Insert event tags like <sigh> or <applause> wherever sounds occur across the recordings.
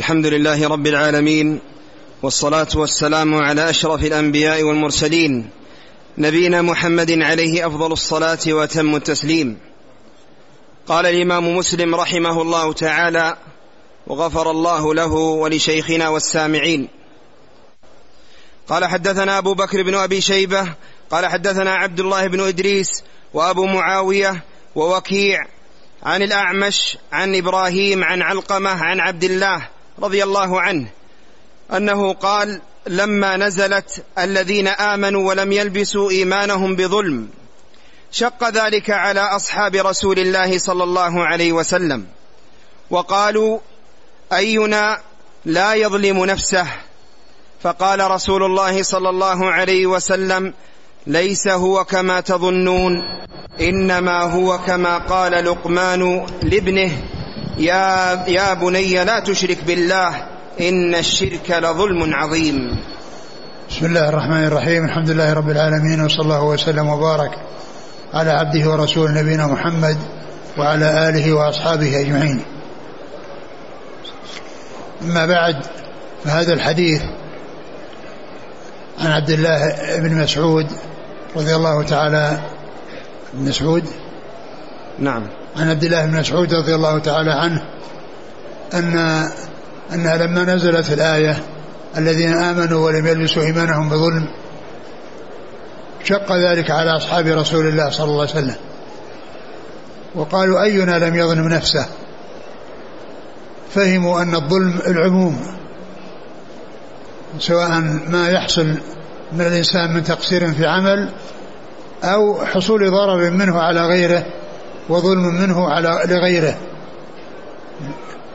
الحمد لله رب العالمين والصلاة والسلام على أشرف الأنبياء والمرسلين نبينا محمد عليه أفضل الصلاة وتم التسليم. قال الإمام مسلم رحمه الله تعالى وغفر الله له ولشيخنا والسامعين قال حدثنا أبو بكر بن أبي شيبة قال حدثنا عبد الله بن إدريس وأبو معاوية ووكيع عن الأعمش عن إبراهيم عن علقمة عن عبد الله رضي الله عنه أنه قال لما نزلت الذين آمنوا ولم يلبسوا إيمانهم بظلم شق ذلك على أصحاب رسول الله صلى الله عليه وسلم وقالوا أينا لا يظلم نفسه؟ فقال رسول الله صلى الله عليه وسلم ليس هو كما تظنون إنما هو كما قال لقمان لابنه يا يا بني لا تشرك بالله إن الشرك لظلم عظيم. بسم الله الرحمن الرحيم. الحمد لله رب العالمين وصلى الله وسلم وبارك على عبده ورسوله نبينا محمد وعلى آله وأصحابه أجمعين. أما بعد فهذا الحديث عن عبد الله بن مسعود رضي الله تعالى بن مسعود؟ نعم. عن عبد الله بن مسعود رضي الله تعالى عنه أن أنها لما نزلت الآية الذين آمنوا ولم يلبسوا إيمانهم بظلم شق ذلك على أصحاب رسول الله صلى الله عليه وسلم وقالوا أينا لم يظلم نفسه؟ فهموا أن الظلم العموم سواء ما يحصل من الإنسان من تقصير في عمل أو حصول ضرر منه على غيره وظلم منه على لغيره.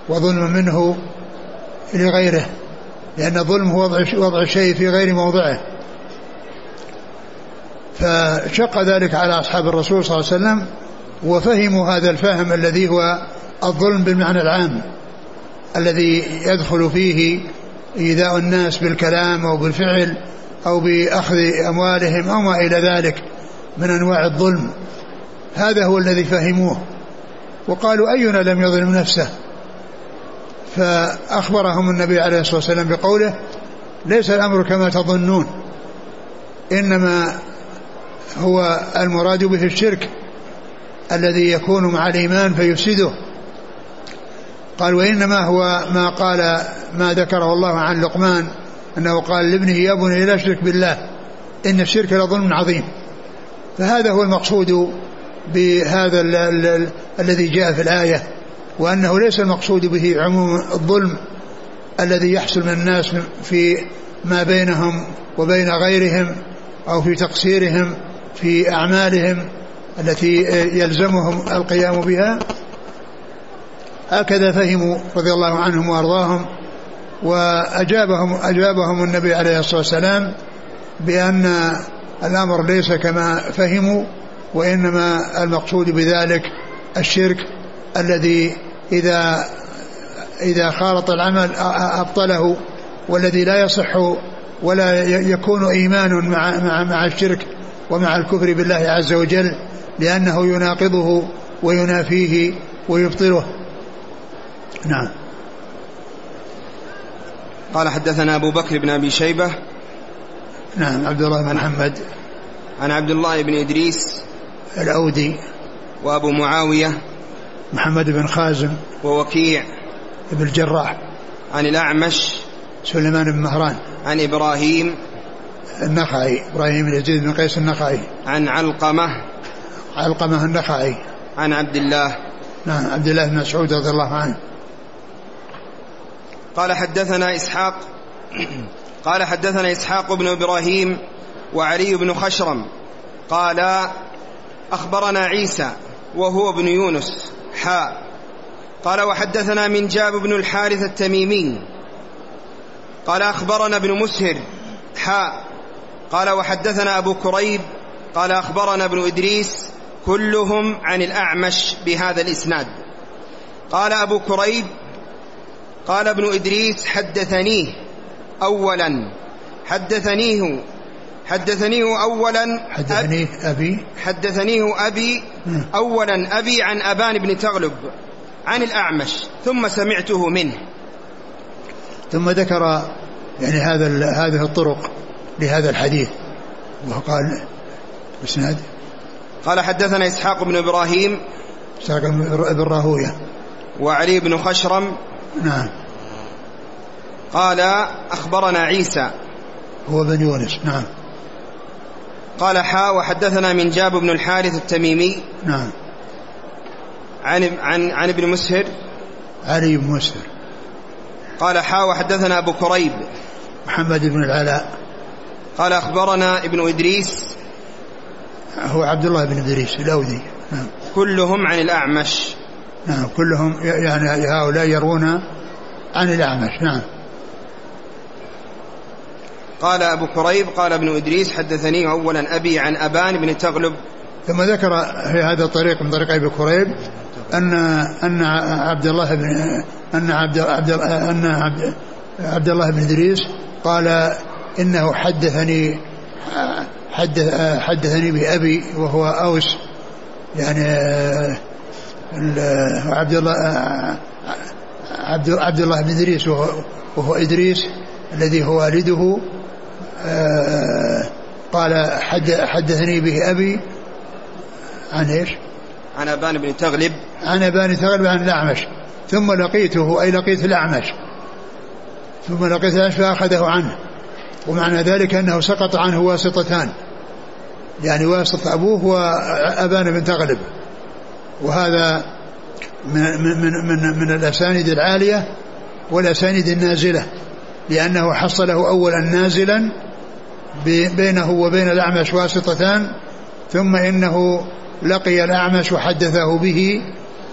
وظلم منه لغيره. لأن الظلم هو وضع الشيء في غير موضعه. فشق ذلك على أصحاب الرسول صلى الله عليه وسلم وفهموا هذا الفهم الذي هو الظلم بالمعنى العام الذي يدخل فيه إيذاء الناس بالكلام أو بالفعل أو بأخذ أموالهم أو ما إلى ذلك من أنواع الظلم. هذا هو الذي فهموه. وقالوا أينا لم يظلم نفسه؟ فأخبرهم النبي عليه الصلاة والسلام بقوله ليس الأمر كما تظنون إنما هو المراد به الشرك الذي يكون مع الإيمان فيفسده. قال وإنما هو ما قال ما ذكره الله عن لقمان أنه قال لابنه يا بني لا تشرك بالله إن الشرك لظلم عظيم. فهذا هو المقصود بهذا ال ال الذي جاء في الآية وأنه ليس المقصود به عموم الظلم الذي يحصل من الناس في ما بينهم وبين غيرهم أو في تقصيرهم في أعمالهم التي يلزمهم القيام بها. هكذا فهموا رضي الله عنهم وأرضاهم وأجابهم أجابهم النبي عليه الصلاة والسلام بأن الأمر ليس كما فهموا. وإنما المقصود بذلك الشرك الذي إذا إذا خالط العمل أبطله والذي لا يصح ولا يكون إيمان مع, مع, مع الشرك ومع الكفر بالله عز وجل لأنه يناقضه وينافيه ويبطله. نعم. قال حدثنا أبو بكر بن أبي شيبة. نعم عبد الله بن محمد. عن عبد الله بن إدريس الأودي وأبو معاوية محمد بن خازم ووكيع بن الجراح عن الأعمش سليمان بن مهران عن إبراهيم النخعي إبراهيم بن يزيد بن قيس النخعي. عن علقمة علقمة النخعي. عن عبد الله. نعم عبد الله بن مسعود رضي الله عنه. قال حدثنا إسحاق قال حدثنا إسحاق بن إبراهيم وعلي بن خشرم قال أخبرنا عيسى وهو ابن يونس. حاء قال وحدثنا من جاب بن الحارث التميمي. قال أخبرنا ابن مسهر. حاء قال وحدثنا أبو كريب. قال أخبرنا ابن إدريس. كلهم عن الأعمش بهذا الإسناد. قال أبو كريب قال ابن إدريس حدثنيه. أولا حدثنيه حدثنيه أولا حدثنيه أبي. حدثنيه أبي أولا أبي عن أبان بن تغلب عن الأعمش ثم سمعته منه. ثم ذكر يعني هذا هذه الطرق لهذا الحديث. وقال اسناد قال حدثنا إسحاق بن إبراهيم إسحاق بن راهويه وعلي بن خشرم. نعم. قال أخبرنا عيسى. هو بن يونس. نعم. قال حا وحدثنا من جاب بن الحارث التميمي. نعم. عن عن عن ابن مسهر. علي بن مسهر. قال حا وحدثنا أبو كريب. محمد بن العلاء. قال أخبرنا ابن إدريس. هو عبد الله بن إدريس الأودي. نعم. كلهم عن الأعمش. نعم كلهم يعني هؤلاء يرون عن الأعمش. نعم. قال أبو كريب قال ابن إدريس حدثني أولا أبي عن أبان بن تغلب. ثم ذكر في هذا الطريق من طريق أبي كريب أن أن عبد الله بن أن عبد عبد أن عبد, عبد الله بن إدريس قال إنه حدثني حدث حدثني بأبي وهو أوس. يعني عبد الله عبد عبد الله بن إدريس وهو, وهو إدريس الذي هو والده. قال حد حدثني به أبي عن إيش؟ عن أبان بن تغلب. عن أبان تغلب عن الأعمش. ثم لقيته أي لقيت الأعمش. ثم لقيت الأعمش فأخذه عنه. ومعنى ذلك أنه سقط عنه واسطتان. يعني واسطة أبوه وأبان بن تغلب. وهذا من, من, من, من الأسانيد العالية والأسانيد النازلة. لأنه حصله أولا نازلا بينه وبين الأعمش واسطتان ثم إنه لقي الأعمش وحدثه به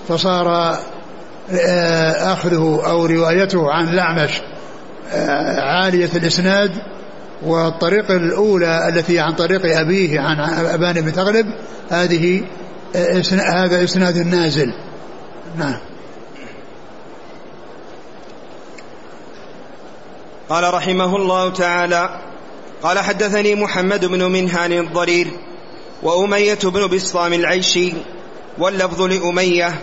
فصار آه، أخذه أو روايته عن الأعمش آه، عالية الإسناد والطريقة الأولى التي عن طريق أبيه عن أبان بن تغلب هذه آه، هذا إسناد نازل. نعم. قال رحمه الله تعالى قال حدثني محمد بن منهان الضرير وأمية بن بسطام العيشي واللفظ لأمية.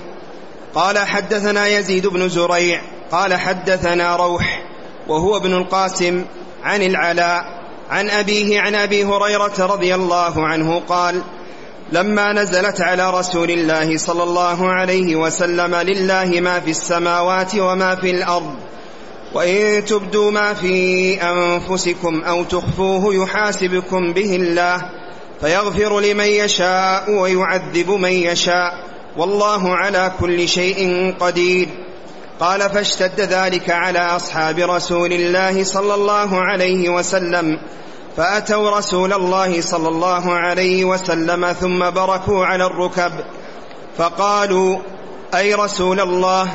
قال حدثنا يزيد بن زريع قال حدثنا روح وهو ابن القاسم عن العلاء عن أبيه عن أبي هريرة رضي الله عنه قال لما نزلت على رسول الله صلى الله عليه وسلم لله ما في السماوات وما في الأرض وإن تبدوا ما في أنفسكم أو تخفوه يحاسبكم به الله فيغفر لمن يشاء ويعذب من يشاء والله على كل شيء قدير. قال فاشتد ذلك على أصحاب رسول الله صلى الله عليه وسلم فأتوا رسول الله صلى الله عليه وسلم ثم بركوا على الركب فقالوا أي رسول الله؟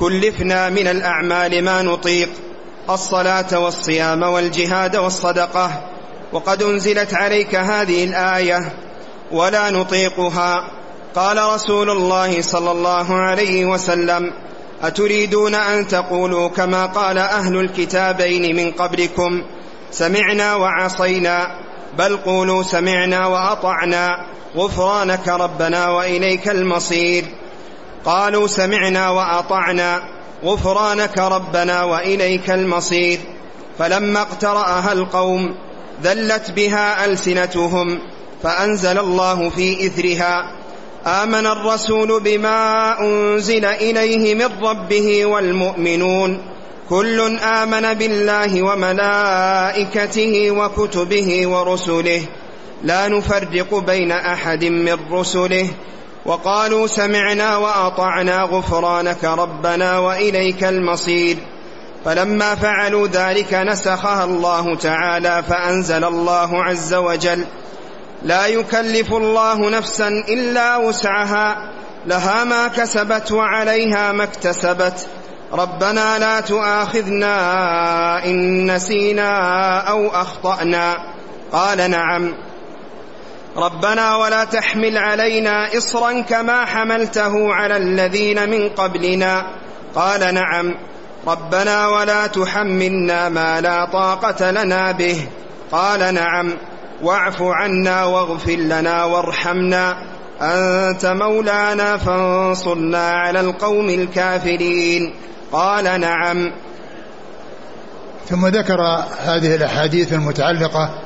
كلفنا من الأعمال ما نطيق الصلاة والصيام والجهاد والصدقة وقد أنزلت عليك هذه الآية ولا نطيقها. قال رسول الله صلى الله عليه وسلم أتريدون أن تقولوا كما قال أهل الكتابين من قبلكم سمعنا وعصينا بل قولوا سمعنا وأطعنا غفرانك ربنا وإليك المصير. قالوا سمعنا وأطعنا غفرانك ربنا وإليك المصير. فلما اقترأها القوم ذلت بها ألسنتهم فأنزل الله في إثرها. آمن الرسول بما أنزل إليه من ربه والمؤمنون. كل آمن بالله وملائكته وكتبه ورسله. لا نفرق بين أحد من رسله. وقالوا سمعنا وأطعنا غفرانك ربنا وإليك المصير. فلما فعلوا ذلك نسخها الله تعالى فأنزل الله عز وجل. لا يكلف الله نفسا إلا وسعها لها ما كسبت وعليها ما اكتسبت. ربنا لا تؤاخذنا إن نسينا أو أخطأنا. قال نعم. ربنا ولا تحمل علينا إصرا كما حملته على الذين من قبلنا. قال نعم ربنا ولا تحملنا ما لا طاقة لنا به. قال نعم واعف عنا واغفر لنا وارحمنا. أنت مولانا فانصرنا على القوم الكافرين. قال نعم. ثم ذكر هذه الأحاديث المتعلقة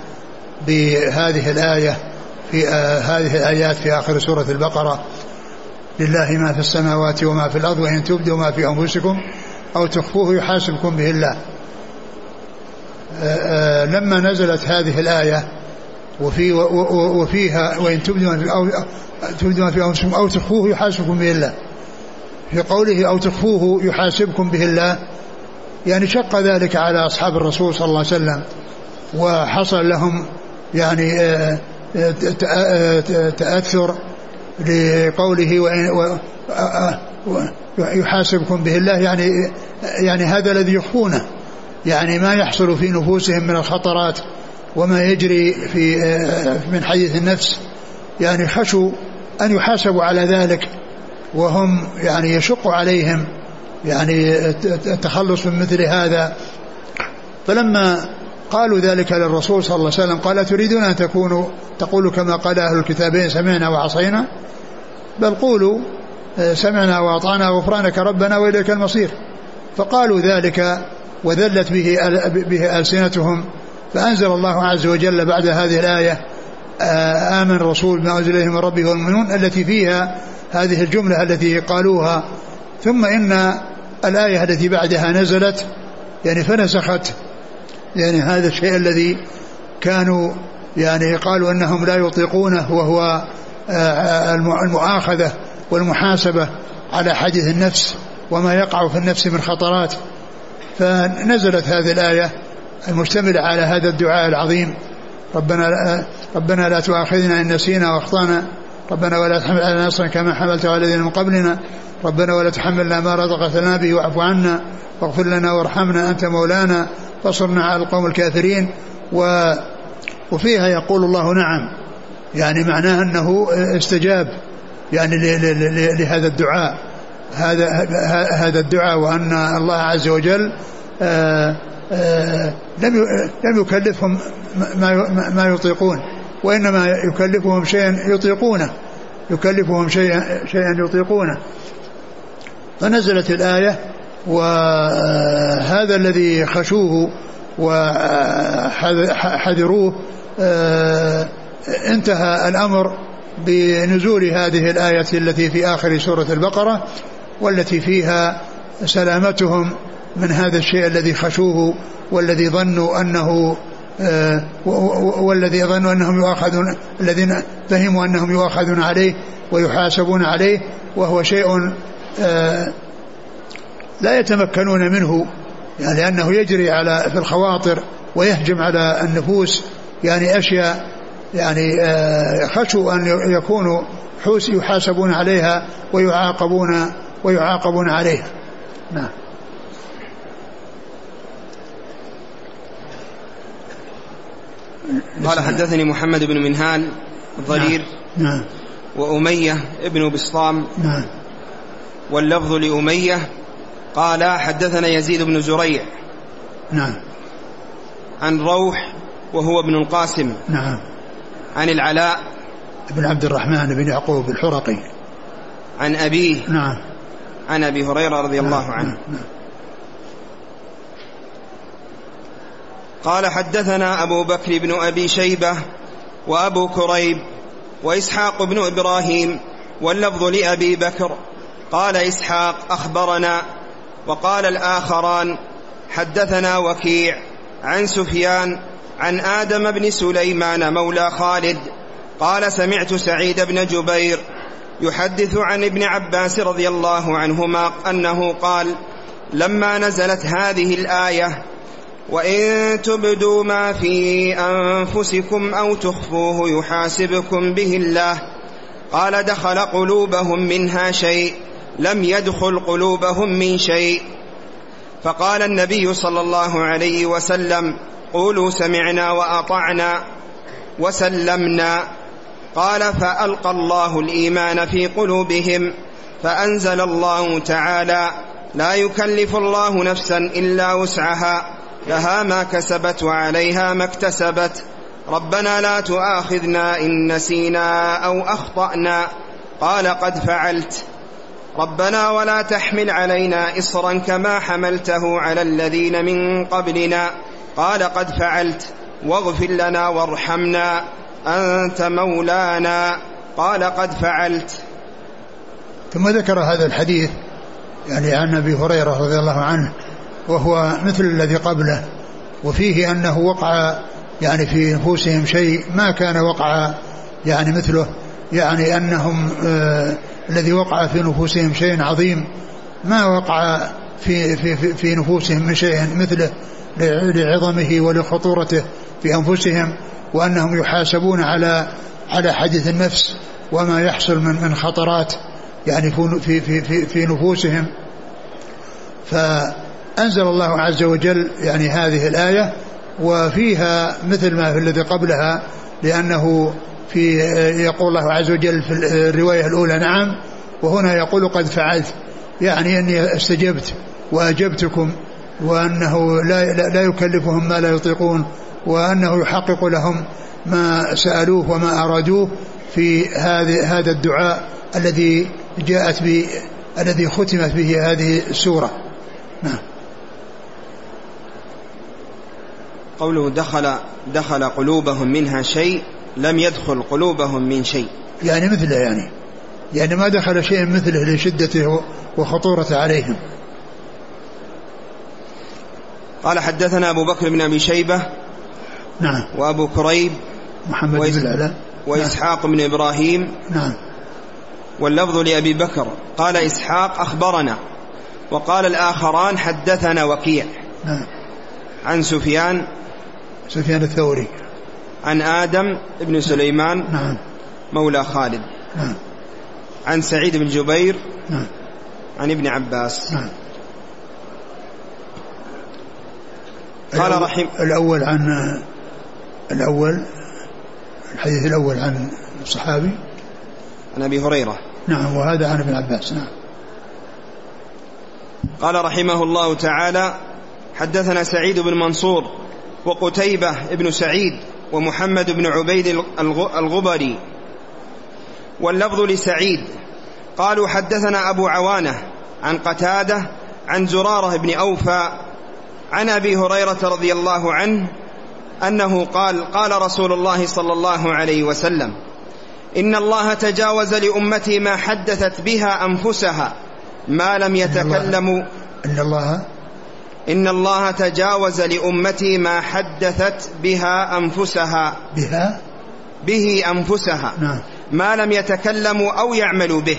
بهذه الآية في آه هذه الآيات في آخر سورة البقرة. لله ما في السماوات وما في الأرض وإن تبدوا ما في أنفسكم أو تخفوه يحاسبكم به الله. آه آه لما نزلت هذه الآية وفي وفيها وإن تبدوا ما في أو تبدوا في أنفسكم أو تخفوه يحاسبكم به الله. في قوله أو تخفوه يحاسبكم به الله يعني شق ذلك على أصحاب الرسول صلى الله عليه وسلم وحصل لهم يعني آه، تأثر لقوله يحاسبكم به الله يعني يعني هذا الذي يخفونه يعني ما يحصل في نفوسهم من الخطرات وما يجري في من حديث النفس. يعني خشوا أن يحاسبوا على ذلك وهم يعني يشق عليهم يعني التخلص من مثل هذا. فلما قالوا ذلك للرسول صلى الله عليه وسلم. قال تريدون أن تكونوا تقولوا كما قال أهل الكتابين سمعنا وعصينا؟ بل قولوا آه، سمعنا وأطعنا غفرانك ربنا وإليك المصير. فقالوا ذلك وذلت به به ألسنتهم. فأنزل الله عز وجل بعد هذه الآية آه، آمن الرسول بما أنزل إليه من ربه والمؤمنون التي فيها هذه الجملة التي قالوها. ثم إن الآية التي بعدها نزلت يعني فنسخت يعني هذا الشيء الذي كانوا يعني قالوا أنهم لا يطيقونه وهو آه، المؤاخذة والمحاسبة على حديث النفس وما يقع في النفس من خطرات. فنزلت هذه الآية المشتملة على هذا الدعاء العظيم. ربنا ربنا لا تؤاخذنا إن نسينا وأخطأنا. ربنا ولا تحمل على نصرا كما حملته على الذين من قبلنا. ربنا ولا تحملنا ما رزقتنا به واعف عنا واغفر لنا وارحمنا أنت مولانا. فصرنا على القوم الكافرين. و وفيها يقول الله نعم. يعني معناه أنه استجاب. يعني لهذا الدعاء. هذا هذا الدعاء وأن الله عز وجل آآ آآ لم لم يكلفهم ما ما يطيقون. وإنما يكلفهم شيئا يطيقونه يكلفهم شيئا شيئا يطيقونه. فنزلت الآية وهذا الذي خشوه وحذروه انتهى الأمر بنزول هذه الآية التي في آخر سورة البقرة والتي فيها سلامتهم من هذا الشيء الذي خشوه والذي ظنوا أنه والذي ظنوا أنهم يؤاخذون الذين فهموا أنهم يؤاخذون عليه ويحاسبون عليه وهو شيء آه، لا يتمكنون منه يعني لأنه يجري على في الخواطر ويهجم على النفوس يعني أشياء يعني آه، خشوا أن يكونوا حوس يحاسبون عليها ويعاقبون ويعاقبون عليها. نعم. قال حدثني محمد بن منهال الضرير نعم, نعم. وأمية ابن بسطام. نعم. واللفظ لأمية قال حدثنا يزيد بن زريع. نعم. عن روح وهو ابن القاسم. نعم. عن العلاء. بن عبد الرحمن بن يعقوب الحرقي. عن أبيه. نعم. عن أبي هريرة رضي نعم. الله عنه. نعم. قال حدثنا أبو بكر بن أبي شيبة وأبو كريب وإسحاق بن إبراهيم واللفظ لأبي بكر. قال إسحاق أخبرنا وقال الآخران حدثنا وكيع عن سفيان عن آدم بن سليمان مولى خالد قال سمعت سعيد بن جبير يحدث عن ابن عباس رضي الله عنهما أنه قال لما نزلت هذه الآية وإن تبدوا ما في أنفسكم أو تخفوه يحاسبكم به الله. قال دخل قلوبهم منها شيء لم يدخل قلوبهم من شيء. فقال النبي صلى الله عليه وسلم قولوا سمعنا وأطعنا وسلمنا. قال فألقى الله الإيمان في قلوبهم فأنزل الله تعالى لا يكلف الله نفسا إلا وسعها. لها ما كسبت وعليها ما اكتسبت. ربنا لا تؤاخذنا إن نسينا أو أخطأنا. قال قد فعلت. ربنا ولا تحمل علينا إصرا كما حملته على الذين من قبلنا. قال قد فعلت. واغفر لنا وارحمنا. أنت مولانا. قال قد فعلت. ثم ذكر هذا الحديث يعني عن أبي هريرة رضي الله عنه وهو مثل الذي قبله وفيه أنه وقع يعني في نفوسهم شيء ما كان وقع يعني مثله يعني أنهم آه الذي وقع في نفوسهم شيء عظيم ما وقع في في في, في نفوسهم من شيء مثله لعظمه ولخطورته في أنفسهم وأنهم يحاسبون على على حديث النفس وما يحصل من من خطرات يعني في في في في نفوسهم. فأنزل الله عز وجل يعني هذه الآية وفيها مثل ما في الذي قبلها لأنه في يقول الله عز وجل في الرواية الأولى نعم وهنا يقول قد فعلت يعني أني استجبت وأجبتكم وأنه لا, لا يكلفهم ما لا يطيقون وأنه يحقق لهم ما سألوه وما أرادوه في هذا الدعاء الذي جاءت به الذي ختمت به هذه السورة. نعم. قوله دخل دخل قلوبهم منها شيء لم يدخل قلوبهم من شيء. يعني مثله يعني. يعني ما دخل شيء مثله لشدته وخطورته عليهم. قال حدثنا أبو بكر بن أبي شيبة نعم. وأبو كريب محمد وإس... بن العلاء وإسحاق نعم. بن إبراهيم نعم. واللفظ لأبي بكر. قال إسحاق أخبرنا وقال الآخران حدثنا وكيع. نعم. عن سفيان سفيان الثوري. عن آدم بن سليمان نعم. مولى خالد. نعم. عن سعيد بن جبير نعم. عن ابن عباس. نعم. قال رحم الأول عن الأول الحديث الأول عن الصحابي. عن أبي هريرة. نعم وهذا عن ابن عباس. نعم. قال رحمه الله تعالى حدثنا سعيد بن منصور وقتيبة بن سعيد ومحمد بن عبيد الغبري. واللفظ لسعيد. قالوا حدثنا أبو عوانة عن قتادة عن زرارة بن أوفى عن أبي هريرة رضي الله عنه أنه قال قال رسول الله صلى الله عليه وسلم إن الله تجاوز لأمتي ما حدثت بها أنفسها ما لم يتكلموا. إن الله إن الله تجاوز لأمتي ما حدثت بها أنفسها. بها؟ به أنفسها. نعم. ما لم يتكلموا أو يعملوا به.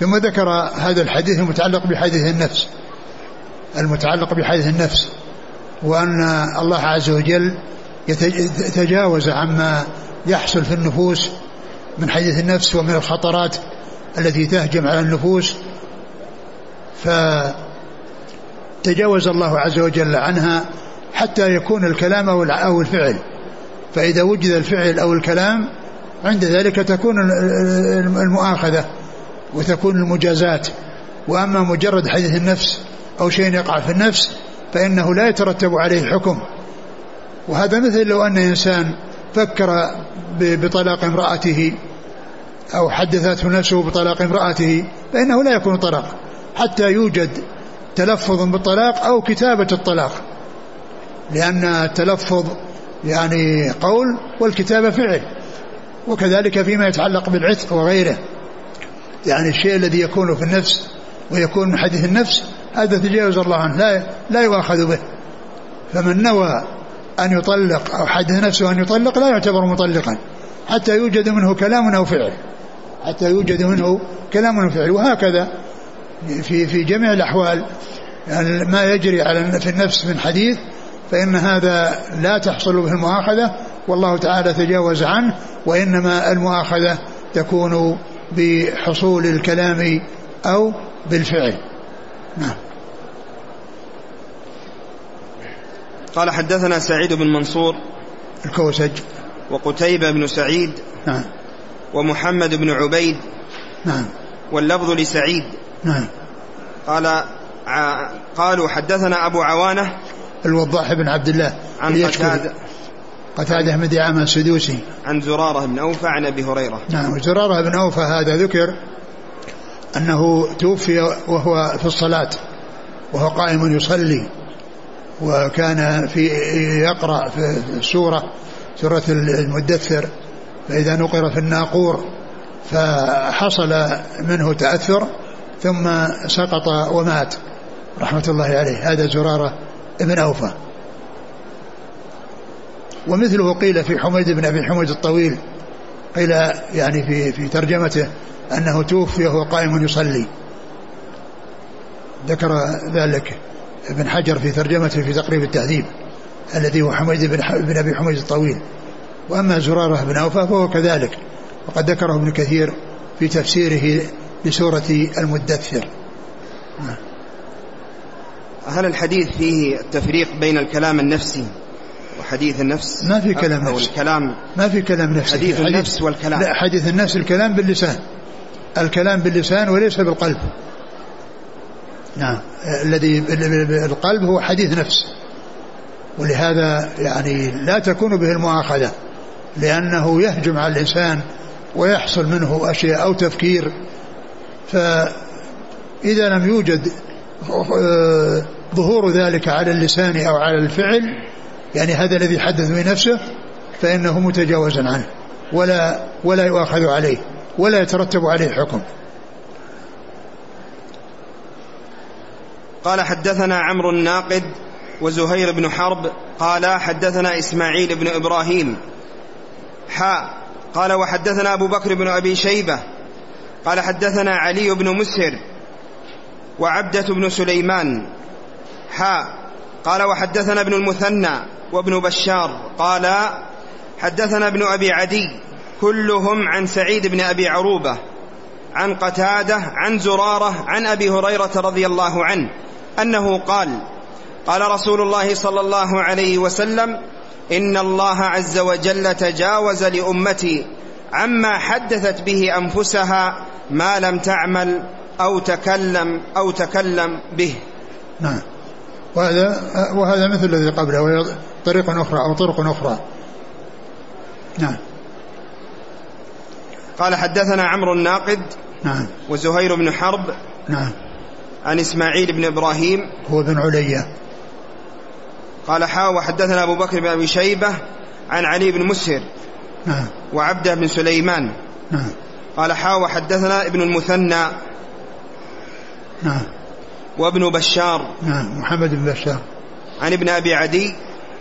ثم ذكر هذا الحديث المتعلق بحديث النفس. المتعلق بحديث النفس. وأن الله عز وجل يتجاوز عما يحصل في النفوس من حديث النفس ومن الخطرات التي تهجم على النفوس. فتجاوز الله عز وجل عنها حتى يكون الكلام أو الفعل. فإذا وجد الفعل أو الكلام عند ذلك تكون المؤاخذة وتكون المجازات. وأما مجرد حديث النفس أو شيء يقع في النفس فإنه لا يترتب عليه حكم وهذا مثل لو أن إنسان فكر بطلاق امرأته أو حدثته نفسه بطلاق امرأته فإنه لا يكون طلاق. حتى يوجد تلفظ بالطلاق أو كتابة الطلاق. لأن التلفظ يعني قول والكتابة فعل. وكذلك فيما يتعلق بالعتق وغيره. يعني الشيء الذي يكون في النفس ويكون من حديث النفس هذا تجاوز الله عنه لا لا يؤاخذ به. فمن نوى أن يطلق أو حدث نفسه أن يطلق لا يعتبر مطلقا. حتى يوجد منه كلام أو فعل. حتى يوجد منه كلام أو فعل. وهكذا في في جميع الأحوال يعني ما يجري على في النفس من حديث فإن هذا لا تحصل به المؤاخذة والله تعالى تجاوز عنه وإنما المؤاخذة تكون بحصول الكلام أو بالفعل. نعم. قال حدثنا سعيد بن منصور الكوسج. وقتيبة بن سعيد نعم. ومحمد بن عبيد نعم. واللفظ لسعيد. نعم. قال قالوا حدثنا أبو عوانة الوضاح بن عبد الله عن قتادة. قتادة بن دعامة السدوسي. عن زرارة بن أوفى عن أبي هريرة. نعم زرارة بن أوفى هذا ذكر أنه توفي وهو في الصلاة وهو قائم يصلي وكان في يقرأ في السورة سورة المدثر فإذا نقر في الناقور فحصل منه تأثر ثم سقط ومات رحمة الله عليه. هذا زرارة ابن أوفى. ومثله قيل في حميد بن أبي حميد الطويل قيل يعني في في ترجمته أنه توفي وهو قائم يصلي. ذكر ذلك ابن حجر في ترجمته في تقريب التهذيب الذي هو حميد بن, بن أبي حميد الطويل. وأما زرارة بن أوفى فهو كذلك وقد ذكره ابن كثير في تفسيره لسورة المدثر. هل الحديث فيه التفريق بين الكلام النفسي وحديث النفس؟ ما في كلام أو نفسي. الكلام ما في كلام نفسي. حديث حديث النفس والكلام. لا حديث النفس الكلام باللسان. الكلام باللسان وليس بالقلب. نعم. الذي بالقلب هو حديث نفس. ولهذا يعني لا تكون به المؤاخذة. لأنه يهجم على الإنسان ويحصل منه أشياء أو تفكير فإذا لم يوجد ظهور ذلك على اللسان أو على الفعل يعني هذا الذي حدث بنفسه فإنه متجاوز عنه ولا ولا يؤاخذ عليه ولا يترتب عليه حكم. قال حدثنا عمرو الناقد وزهير بن حرب قال حدثنا إسماعيل بن إبراهيم حاء قال وحدثنا أبو بكر بن أبي شيبة قال حدثنا علي بن مسهر وعبدة بن سليمان. حاء قال وحدثنا ابن المثنى وابن بشار. قال حدثنا ابن أبي عدي كلهم عن سعيد بن أبي عروبة عن قتادة عن زرارة عن أبي هريرة رضي الله عنه أنه قال قال رسول الله صلى الله عليه وسلم إن الله عز وجل تجاوز لأمتي عما حدثت به أنفسها ما لم تعمل أو تكلم أو تكلم به. نعم. وهذا وهذا مثل الذي قبله وهي طريق أخرى أو طرق أخرى. نعم. قال حدثنا عمرو الناقد نعم. وزهير بن حرب نعم. عن إسماعيل بن إبراهيم هو بن عليا. قال حا وحدثنا أبو بكر بن أبي شيبة عن علي بن مسهر نعم. وعبده بن سليمان. نعم. قال حا وحدثنا ابن المثنى نعم. وابن بشار. نعم محمد بن بشار. عن ابن أبي عدي.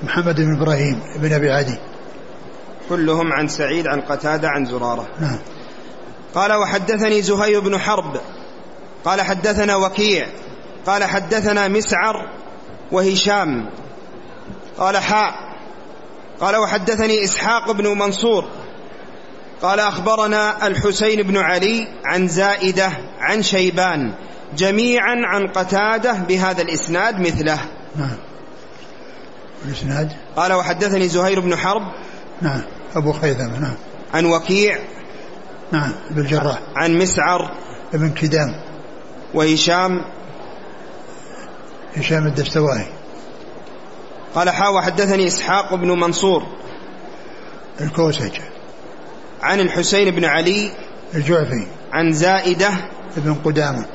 محمد بن إبراهيم بن أبي عدي. كلهم عن سعيد عن قتادة عن زرارة. نعم. قال وحدثني زهير بن حرب. قال حدثنا وكيع. قال حدثنا مسعر وهشام. قال حاء قال وحدثني إسحاق بن منصور. قال أخبرنا الحسين بن علي عن زائدة عن شيبان جميعا عن قتادة بهذا الإسناد مثله. نعم. الإسناد؟ قال وحدثني زهير بن حرب. نعم. أبو خيثمة نعم. عن وكيع. نعم. بالجراح عن مسعر. ابن كدام. وهشام. هشام الدستوائي. قال حا وحدثني إسحاق بن منصور. الكوسج عن الحسين بن علي الجعفي عن زائدة ابن قدامة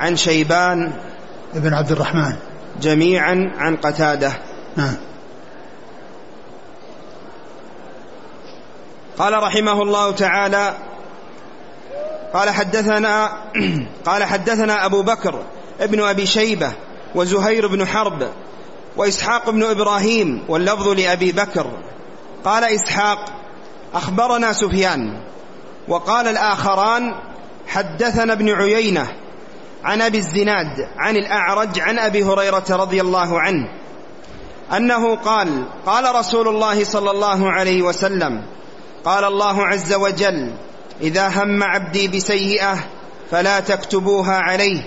عن شيبان ابن عبد الرحمن. جميعا عن قتادة. نعم. قال رحمه الله تعالى قال حدثنا <clears throat> قال حدثنا أبو بكر ابن أبي شيبة وزهير بن حرب وإسحاق بن إبراهيم واللفظ لأبي بكر. قال إسحاق أخبرنا سفيان وقال الآخران حدثنا ابن عيينة عن أبي الزناد عن الأعرج عن أبي هريرة رضي الله عنه أنه قال قال رسول الله صلى الله عليه وسلم قال الله عز وجل إذا هم عبدي بسيئة فلا تكتبوها عليه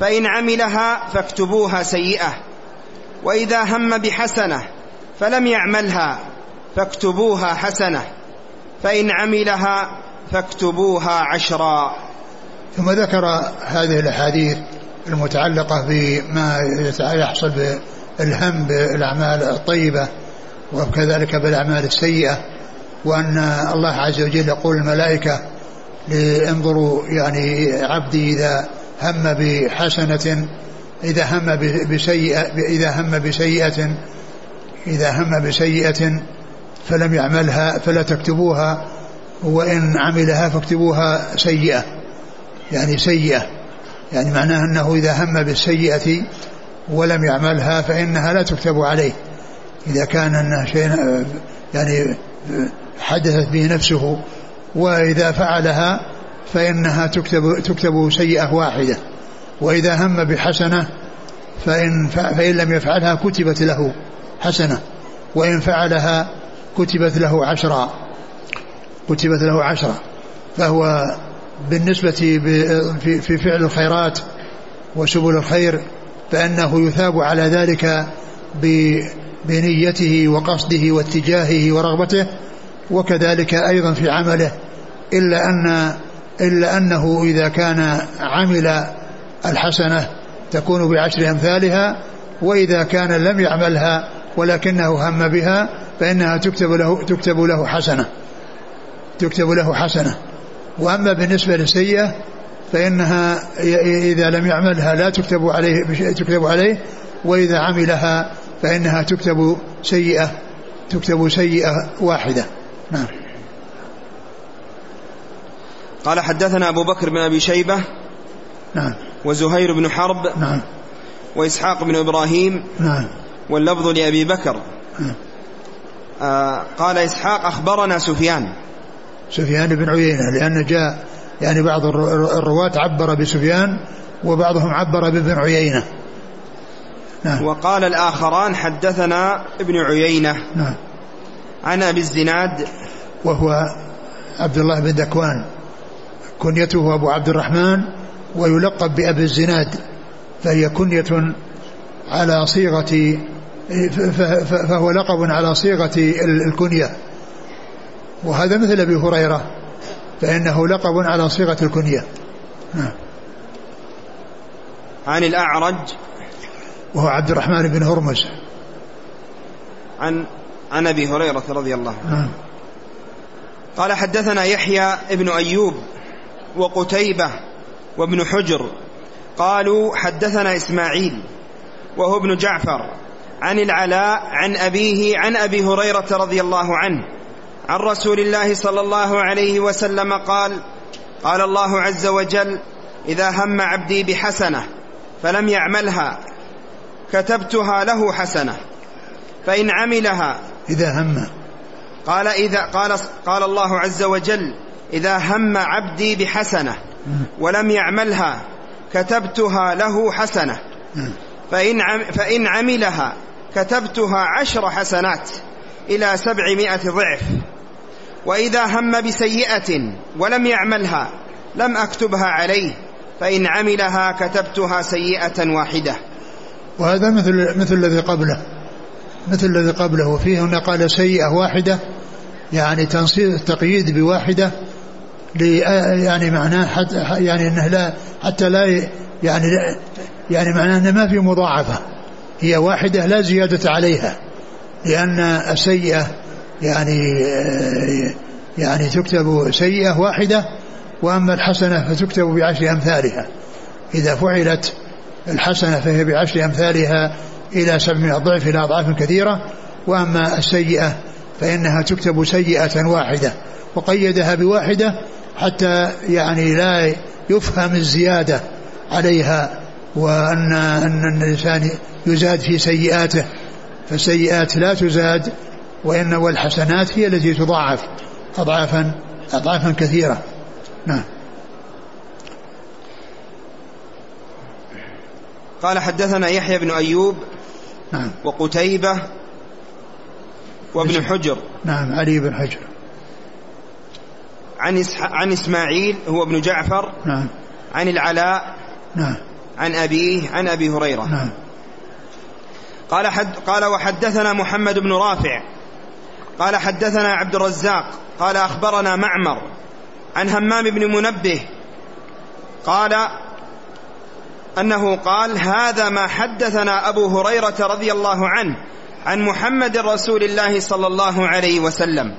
فإن عملها فاكتبوها سيئة وإذا هم بحسنة فلم يعملها فاكتبوها حسنة فإن عملها فاكتبوها عشرا. ثم ذكر هذه الأحاديث المتعلقة بما يحصل بالهم بالأعمال الطيبة وكذلك بالأعمال السيئة وأن الله عز وجل يقول الملائكة انظروا يعني عبدي إذا هم بحسنة إذا هم بسيئة إذا هم بسيئة إذا هم بسيئة فلم يعملها فلا تكتبوها وإن عملها فاكتبوها سيئة يعني سيئة يعني معناه أنه إذا هم بالسيئة ولم يعملها فإنها لا تكتب عليه. إذا كان أنه شيء يعني حدثت به نفسه وإذا فعلها فإنها تكتب تكتب سيئة واحدة. وإذا هم بحسنة فإن فإن لم يفعلها كتبت له حسنة. وإن فعلها كتبت له عشرا كتبت له عشرا فهو بالنسبة في فعل الخيرات وسبل الخير فإنه يثاب على ذلك بنيته وقصده واتجاهه ورغبته وكذلك أيضا في عمله إلا أن إلا أنه إذا كان عمل الحسنة تكون بعشر أمثالها وإذا كان لم يعملها ولكنه هم بها فإنها تكتب له تكتب له حسنة. تكتب له حسنة. وأما بالنسبة للسيئة فإنها إذا لم يعملها لا تكتب عليه تكتب عليه. وإذا عملها فإنها تكتب سيئة تكتب سيئة واحدة. نعم. قال حدثنا أبو بكر بن أبي شيبة نعم. وزهير بن حرب نعم. وإسحاق بن إبراهيم نعم. واللفظ لأبي بكر. نعم. قال إسحاق أخبرنا سفيان. سفيان بن عيينة لأن جاء يعني بعض الرواة عبر بسفيان وبعضهم عبر بابن عيينة. نعم. وقال الآخران حدثنا ابن عيينة. نعم. عن أبي الزناد وهو عبد الله بن ذكوان كنيته أبو عبد الرحمن ويلقب بأبي الزناد فهي كنية على صيغة فهو لقب على صيغة الكنية. وهذا مثل أبي هريرة فإنه لقب على صيغة الكنية. نعم. عن الأعرج. وهو عبد الرحمن بن هرمز. عن عن أبي هريرة رضي الله عنه. نعم. قال حدثنا يحيى ابن أيوب وقتيبة وابن حجر. قالوا حدثنا إسماعيل وهو ابن جعفر. عن العلاء عن أبيه عن أبي هريرة رضي الله عنه. عن رسول الله صلى الله عليه وسلم قال قال الله عز وجل إذا هم عبدي بحسنة فلم يعملها كتبتها له حسنة فإن عملها إذا هم. قال إذا قال قال الله عز وجل إذا هم عبدي بحسنة ولم يعملها كتبتها له حسنة فإن, فإن عملها كتبتها عشر حسنات إلى سبعمائة ضعف. وإذا هم بسيئة ولم يعملها لم أكتبها عليه فإن عملها كتبتها سيئة واحدة. وهذا مثل مثل الذي قبله. مثل الذي قبله. وفيه هنا قال سيئة واحدة يعني تنصيص التقييد بواحدة يعني معناه حتى يعني إنه لا حتى لا يعني يعني معناه إنه ما في مضاعفة. هي واحدة لا زيادة عليها لأن السيئة يعني يعني تكتب سيئة واحدة وأما الحسنة فتكتب بعشر أمثالها. إذا فعلت الحسنة فهي بعشر أمثالها إلى سبعمائة ضعف إلى أضعاف كثيرة وأما السيئة فإنها تكتب سيئة واحدة. وقيدها بواحدة حتى يعني لا يفهم الزيادة عليها وأن أن الإنسان يزاد في سيئاته فالسيئات لا تزاد وإن والحسنات هي التي تضاعف أضعافا أضعافا كثيرة. نعم. قال حدثنا يحيى بن أيوب نعم. وقتيبة وابن حجر. نعم علي بن حجر. عن عن إسماعيل هو ابن جعفر. نعم. عن العلاء. نعم. عن أبيه عن أبي هريرة. نعم. قال حد قال وحدثنا محمد بن رافع. قال حدثنا عبد الرزاق. قال أخبرنا معمر عن همام بن منبه. قال أنه قال هذا ما حدثنا أبو هريرة رضي الله عنه عن محمد رسول الله صلى الله عليه وسلم.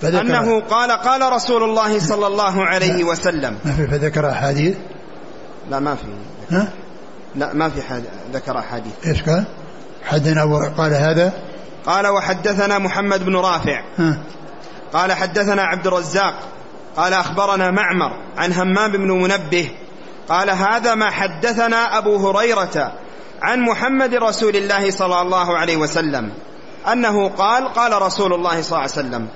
فذكر. أنه قال قال رسول الله صلى الله عليه وسلم. ما في فذكر أحاديث. لا ما في. ها؟ لا ما في حد ذكر أحاديث. إيش قال؟ حدنا قال هذا؟ قال وحدثنا محمد بن رافع. ها؟ قال حدثنا عبد الرزاق. قال أخبرنا معمر عن همام بن منبه. قال هذا ما حدثنا أبو هريرة عن محمد رسول الله صلى الله عليه وسلم. أنه قال قال رسول الله صلى الله عليه وسلم.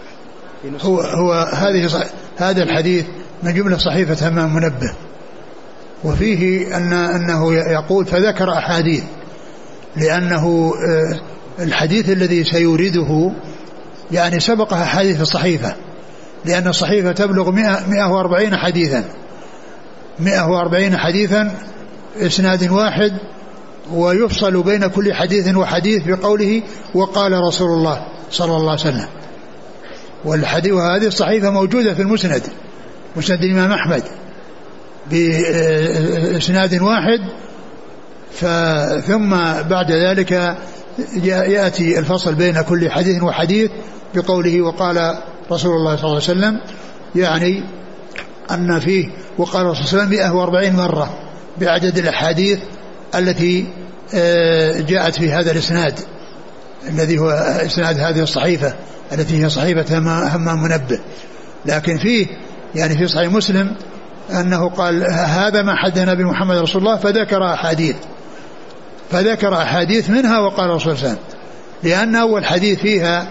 هو هو هذه هذا الحديث من جملة صحيفة همام منبه. وفيه أن أنه يقول فذكر أحاديث لأنه آه، الحديث الذي سيورده يعني سبقها حديث الصحيفة لأن الصحيفة تبلغ 140 حديثا 140 حديثا إسناد واحد ويفصل بين كل حديث وحديث بقوله وقال رسول الله صلى الله عليه وسلم. والحديث وهذه الصحيفة موجودة في المسند مسند الإمام أحمد. بإسناد واحد ثم بعد ذلك يأتي الفصل بين كل حديث وحديث بقوله وقال رسول الله صلى الله عليه وسلم يعني أن فيه وقال الرسول صلى الله عليه وسلم 140 مرة بعدد الأحاديث التي آه، جاءت في هذا الإسناد الذي هو إسناد هذه الصحيفة التي هي صحيفة همام منبه. لكن فيه يعني في صحيح مسلم أنه قال هذا ما حدنا بمحمد رسول الله فذكر أحاديث. فذكر أحاديث منها وقال رسول الله لأن أول حديث فيها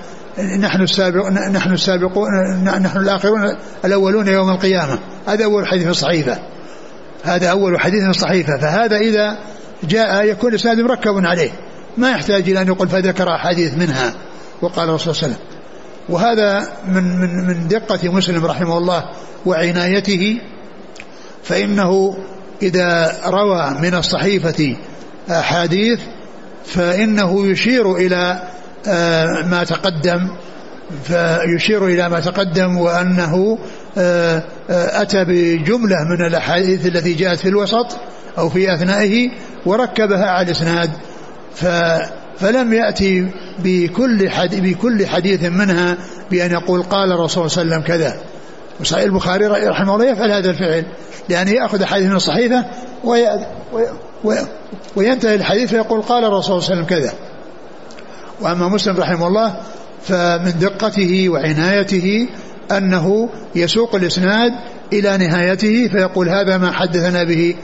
نحن السابق نحن السابقون نحن الآخرون الأولون يوم القيامة. هذا أول حديث في الصحيفة. هذا أول حديث في الصحيفة. فهذا إذا جاء يكون الإسناد مركب عليه. ما يحتاج إلى أن يقول فذكر أحاديث منها وقال الرسول صلى الله عليه وسلم. وهذا من من من دقة مسلم رحمه الله وعنايته فإنه إذا روى من الصحيفة أحاديث فإنه يشير إلى آه، ما تقدم فيشير إلى ما تقدم وأنه آه، آه، أتى بجملة من الأحاديث التي جاءت في الوسط أو في أثنائه وركبها على الإسناد. فلم يأتي بكل حديث, بكل حديث منها بأن يقول قال الرسول صلى الله عليه وسلم كذا. وصحيح البخاري رحمه الله يفعل هذا الفعل لأنه يأخذ حديث من الصحيفة وينتهي الحديث فيقول قال الرسول صلى الله عليه وسلم كذا. وأما مسلم رحمه الله فمن دقته وعنايته أنه يسوق الإسناد إلى نهايته فيقول هذا ما حدثنا به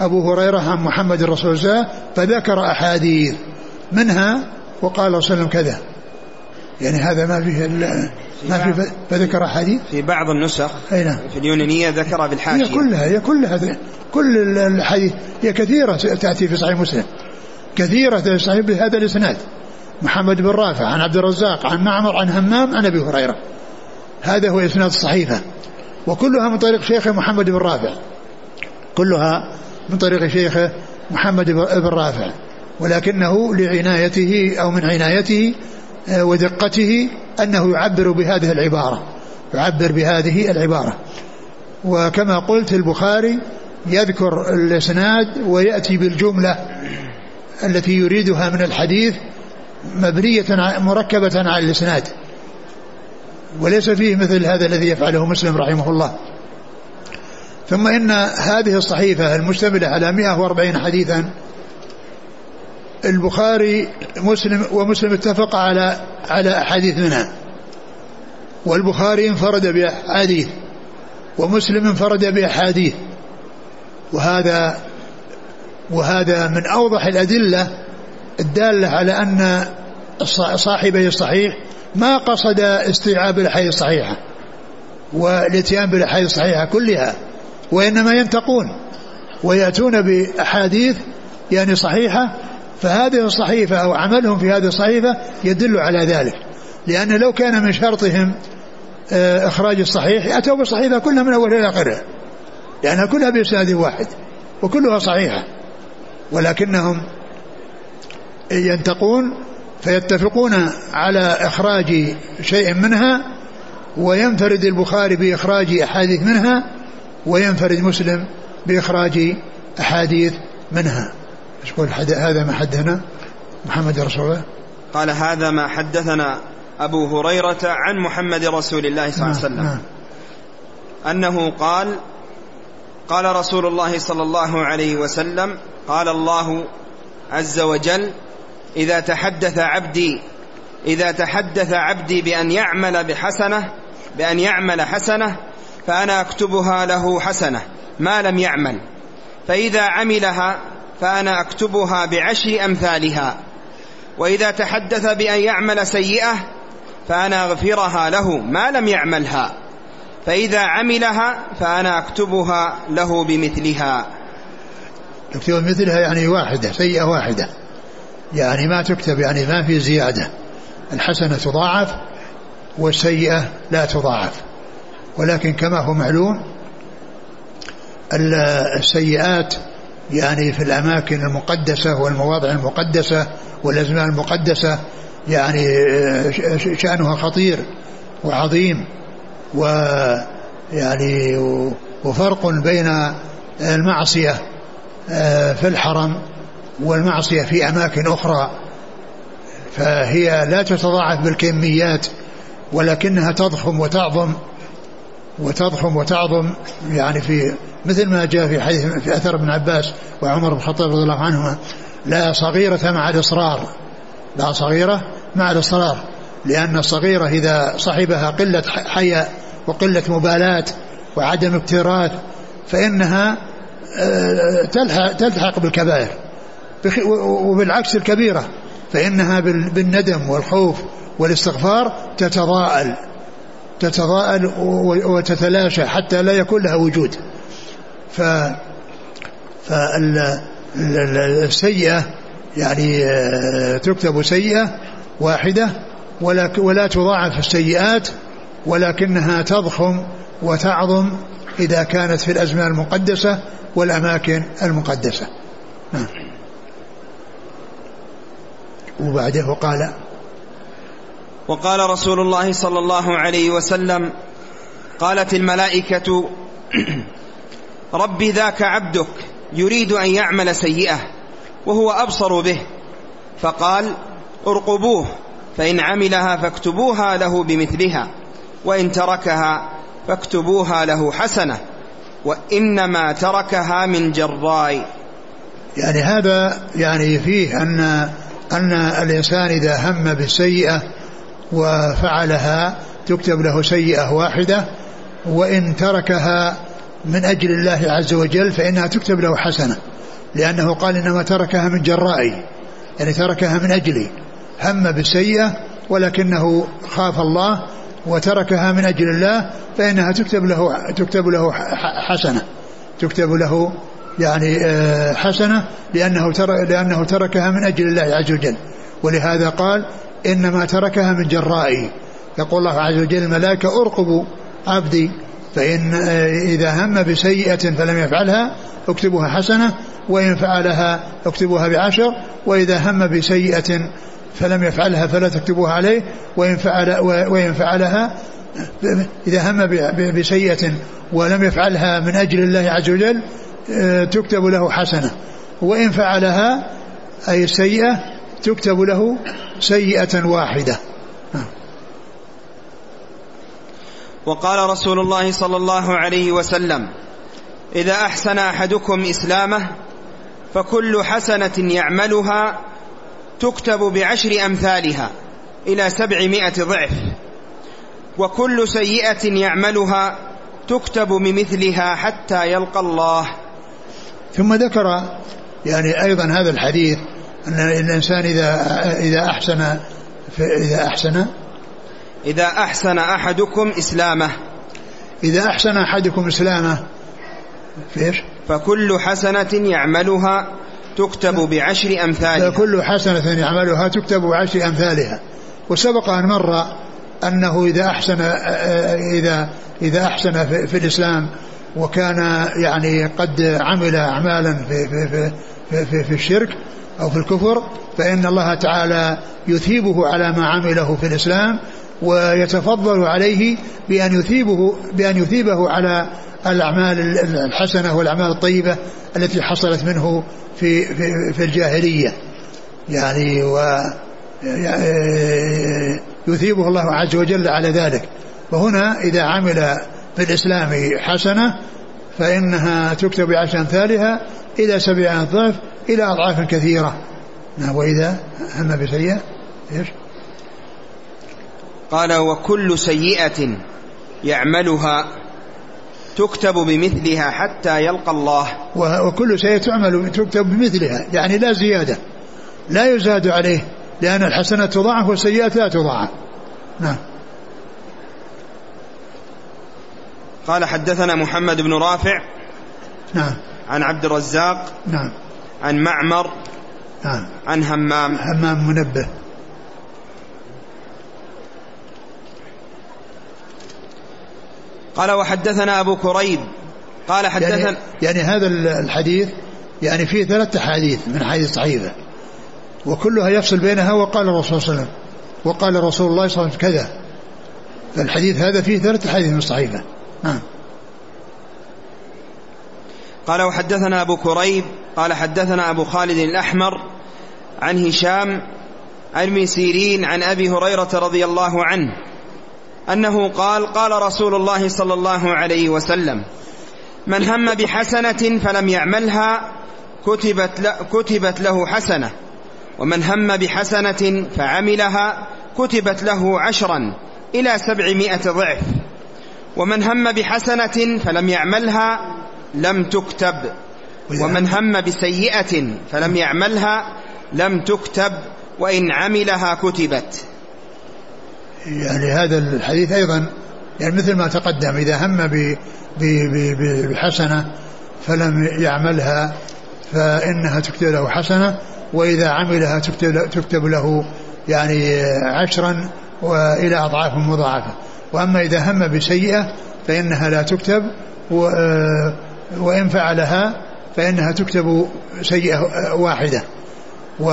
أبو هريرة عن محمد رسول الله فذكر أحاديث منها وقال صلى الله عليه وسلم كذا. يعني هذا ما فيه ما في فذكر أحاديث؟ في بعض النسخ أي نعم في اليونانية ذكر بالحاشية. هي كلها هي كلها كل الحديث هي كثيرة تأتي في صحيح مسلم. كثيرة في صحيح بهذا الإسناد. محمد بن رافع عن عبد الرزاق عن معمر عن همام عن أبي هريرة. هذا هو إسناد الصحيفة وكلها من طريق شيخه محمد بن رافع. كلها من طريق شيخه محمد بن رافع. ولكنه لعنايته أو من عنايته ودقته أنه يعبر بهذه العبارة يعبر بهذه العبارة. وكما قلت البخاري يذكر الإسناد ويأتي بالجملة التي يريدها من الحديث مبنية مركبة على الإسناد. وليس فيه مثل هذا الذي يفعله مسلم رحمه الله. ثم إن هذه الصحيفة المشتملة على 140 حديثا البخاري مسلم ومسلم اتفق على على أحاديث منها. والبخاري انفرد بأحاديث ومسلم انفرد بأحاديث. وهذا وهذا من أوضح الأدلة الدالة على أن صاحبي الصحيح ما قصد استيعاب الأحاديث الصحيحة والإتيان بالأحاديث الصحيحة كلها وإنما ينتقون ويأتون بأحاديث يعني صحيحة فهذه الصحيفة أو عملهم في هذه الصحيفة يدل على ذلك. لأن لو كان من شرطهم آه، إخراج الصحيح أتوا بالصحيفة كلها من أولها إلى آخرها. لأنها كلها بإسناد واحد وكلها صحيحة. ولكنهم ينتقون فيتفقون على إخراج شيء منها وينفرد البخاري بإخراج أحاديث منها وينفرد مسلم بإخراج أحاديث منها. يقول هذا ما حدثنا محمد رسول الله؟ قال هذا ما حدثنا أبو هريرة عن محمد رسول الله صلى الله عليه وسلم. نعم. أنه قال قال رسول الله صلى الله عليه وسلم قال الله عز وجل إذا تحدث عبدي إذا تحدث عبدي بأن يعمل بحسنة بأن يعمل حسنة فأنا أكتبها له حسنة ما لم يعمل. فإذا عملها فأنا أكتبها بعشر أمثالها. وإذا تحدث بأن يعمل سيئة فأنا أغفرها له ما لم يعملها. فإذا عملها فأنا أكتبها له بمثلها. تكتب مثلها يعني واحدة سيئة واحدة. يعني ما تكتب يعني ما في زيادة. الحسنة تضاعف والسيئة لا تضاعف. ولكن كما هو معلوم السيئات يعني في الأماكن المقدسة والمواضع المقدسة والأزمان المقدسة يعني شأنها خطير وعظيم ويعني وفرق بين المعصية آه، في الحرم والمعصية في أماكن أخرى. فهي لا تتضاعف بالكميات ولكنها تضخم وتعظم. وتضخم وتعظم يعني في مثل ما جاء في حديث في أثر ابن عباس وعمر بن الخطاب رضي الله عنهما لا صغيرة مع الإصرار لا صغيرة مع الإصرار لأن الصغيرة إذا صحبها قلة حياء وقلة مبالاة وعدم اكتراث فإنها آه، تلحق بالكبائر وبالعكس الكبيرة فإنها بالندم والخوف والاستغفار تتضاءل. تتضاءل وتتلاشى حتى لا يكون لها وجود. ف فالسيئة يعني آه، تكتب سيئة واحدة ولا ولا تضاعف السيئات ولكنها تضخم وتعظم إذا كانت في الأزمان المقدسة والأماكن المقدسة. نعم. وبعده قال وقال رسول الله صلى الله عليه وسلم قالت الملائكة <clears throat> رب ذاك عبدك يريد أن يعمل سيئة وهو أبصر به فقال ارقبوه فإن عملها فاكتبوها له بمثلها وإن تركها فاكتبوها له حسنة وإنما تركها من جراء. يعني هذا يعني فيه أن أن الإنسان إذا هم بالسيئة وفعلها تكتب له سيئة واحدة وإن تركها من أجل الله عز وجل فإنها تكتب له حسنة لأنه قال إنما تركها من جرائي يعني تركها من أجلي هم بالسيئة ولكنه خاف الله وتركها من أجل الله فإنها تكتب له تكتب له حسنة تكتب له يعني آه، حسنة لأنه لأنه تركها من أجل الله عز وجل. ولهذا قال إنما تركها من جرائي. يقول الله عز وجل الملائكة أرقبوا عبدي فإن إذا هم بسيئة فلم يفعلها اكتبوها حسنة وإن فعلها اكتبوها بعشر وإذا هم بسيئة فلم يفعلها فلا تكتبوها عليه وإن فعل وإن فعلها إذا هم بسيئة ولم يفعلها من أجل الله عز وجل آه، تكتب له حسنة. وإن فعلها أي السيئة تكتب له سيئة واحدة. وقال رسول الله صلى الله عليه وسلم إذا أحسن أحدكم إسلامه فكل حسنة يعملها تكتب بعشر أمثالها إلى سبعمائة ضعف. وكل سيئة يعملها تكتب بمثلها حتى يلقى الله. ثم ذكر يعني أيضا هذا الحديث أن الإنسان إذا إذا أحسن إذا أحسن إذا أحسن أحدكم إسلامه. إذا أحسن أحدكم إسلامه فيش فكل حسنة يعملها تكتب بعشر أمثالها. فكل حسنة يعملها تكتب بعشر أمثالها. وسبق أن مر أنه إذا أحسن إذا إذا أحسن في, في الإسلام وكان يعني قد عمل أعمالا في في في في, في, الشرك أو في الكفر فإن الله تعالى يثيبه على ما عمله في الإسلام ويتفضل عليه بأن يثيبه بأن يثيبه على الأعمال الحسنة والأعمال الطيبة التي حصلت منه في في, في الجاهلية. يعني و يثيبه الله عز وجل على ذلك. وهنا إذا عمل في الإسلام حسنة فإنها تكتب بعشر أمثالها إلى سبع أضعاف إلى أضعاف كثيرة. نعم وإذا هم بسيئة إيش؟ قال وكل سيئة يعملها تكتب بمثلها حتى يلقى الله. وكل سيئة تعمل تكتب بمثلها يعني لا زيادة لا يزاد عليه لأن الحسنة تضاعف والسيئات لا تضاعف. نعم. قال حدثنا محمد بن رافع نعم. عن عبد الرزاق نعم. عن معمر نعم. عن همام همام منبه. قال وحدثنا أبو كريب. قال حدثنا يعني, يعني هذا الحديث يعني فيه ثلاثة أحاديث من حديث صحيفة وكلها يفصل بينها وقال الرسول صلى الله عليه وسلم وقال رسول الله صلى الله عليه وسلم كذا. فالحديث هذا فيه ثلاثة أحاديث من الصحيفة نعم قال وحدثنا أبو كريب قال حدثنا أبو خالد الأحمر عن هشام عن سيرين عن أبي هريرة رضي الله عنه أنه قال قال رسول الله صلى الله عليه وسلم من هم بحسنة فلم يعملها كتبت, كتبت له حسنة. ومن هم بحسنة فعملها كتبت له عشرا إلى سبعمائة ضعف. ومن هم بحسنة فلم يعملها لم تكتب. ومن هم بسيئة فلم يعملها لم تكتب. وإن عملها كتبت. يعني هذا الحديث أيضا يعني مثل ما تقدم إذا هم بحسنة فلم يعملها فإنها تكتب له حسنة وإذا عملها تكتب, تكتب له يعني عشرا وإلى أضعاف مضاعفة. وأما إذا هم بسيئة فإنها لا تكتب وإن فعلها فإنها تكتب سيئة واحدة. و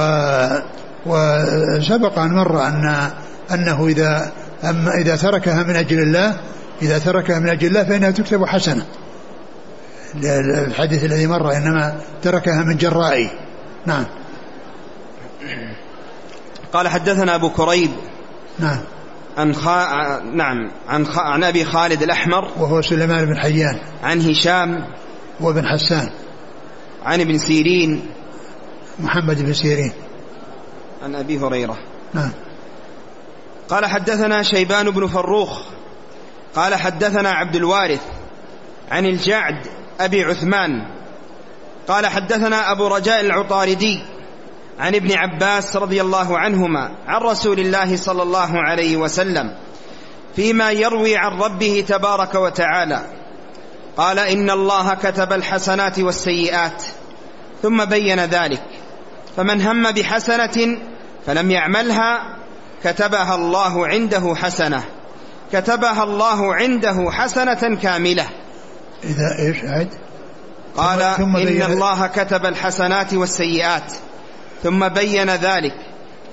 وسبق أن مر أن أنه إذا أما إذا تركها من أجل الله إذا تركها من أجل الله فإنها تكتب حسنة. الحديث الذي مر إنما تركها من جرائي نعم. قال حدثنا أبو كريب. نعم. عن خا... نعم عن خ... عن أبي خالد الأحمر. وهو سليمان بن حيان. عن هشام. وابن حسان. عن ابن سيرين. محمد بن سيرين. عن أبي هريرة. نعم. قال حدثنا شيبان بن فروخ. قال حدثنا عبد الوارث عن الجعد أبي عثمان. قال حدثنا أبو رجاء العطاردي. عن ابن عباس رضي الله عنهما عن رسول الله صلى الله عليه وسلم فيما يروي عن ربه تبارك وتعالى. قال إن الله كتب الحسنات والسيئات ثم بين ذلك. فمن هم بحسنة فلم يعملها كتبها الله عنده حسنة كتبها الله عنده حسنة كاملة. إذا إيش عد قال ثم إن الله كتب الحسنات والسيئات. ثم بين ذلك.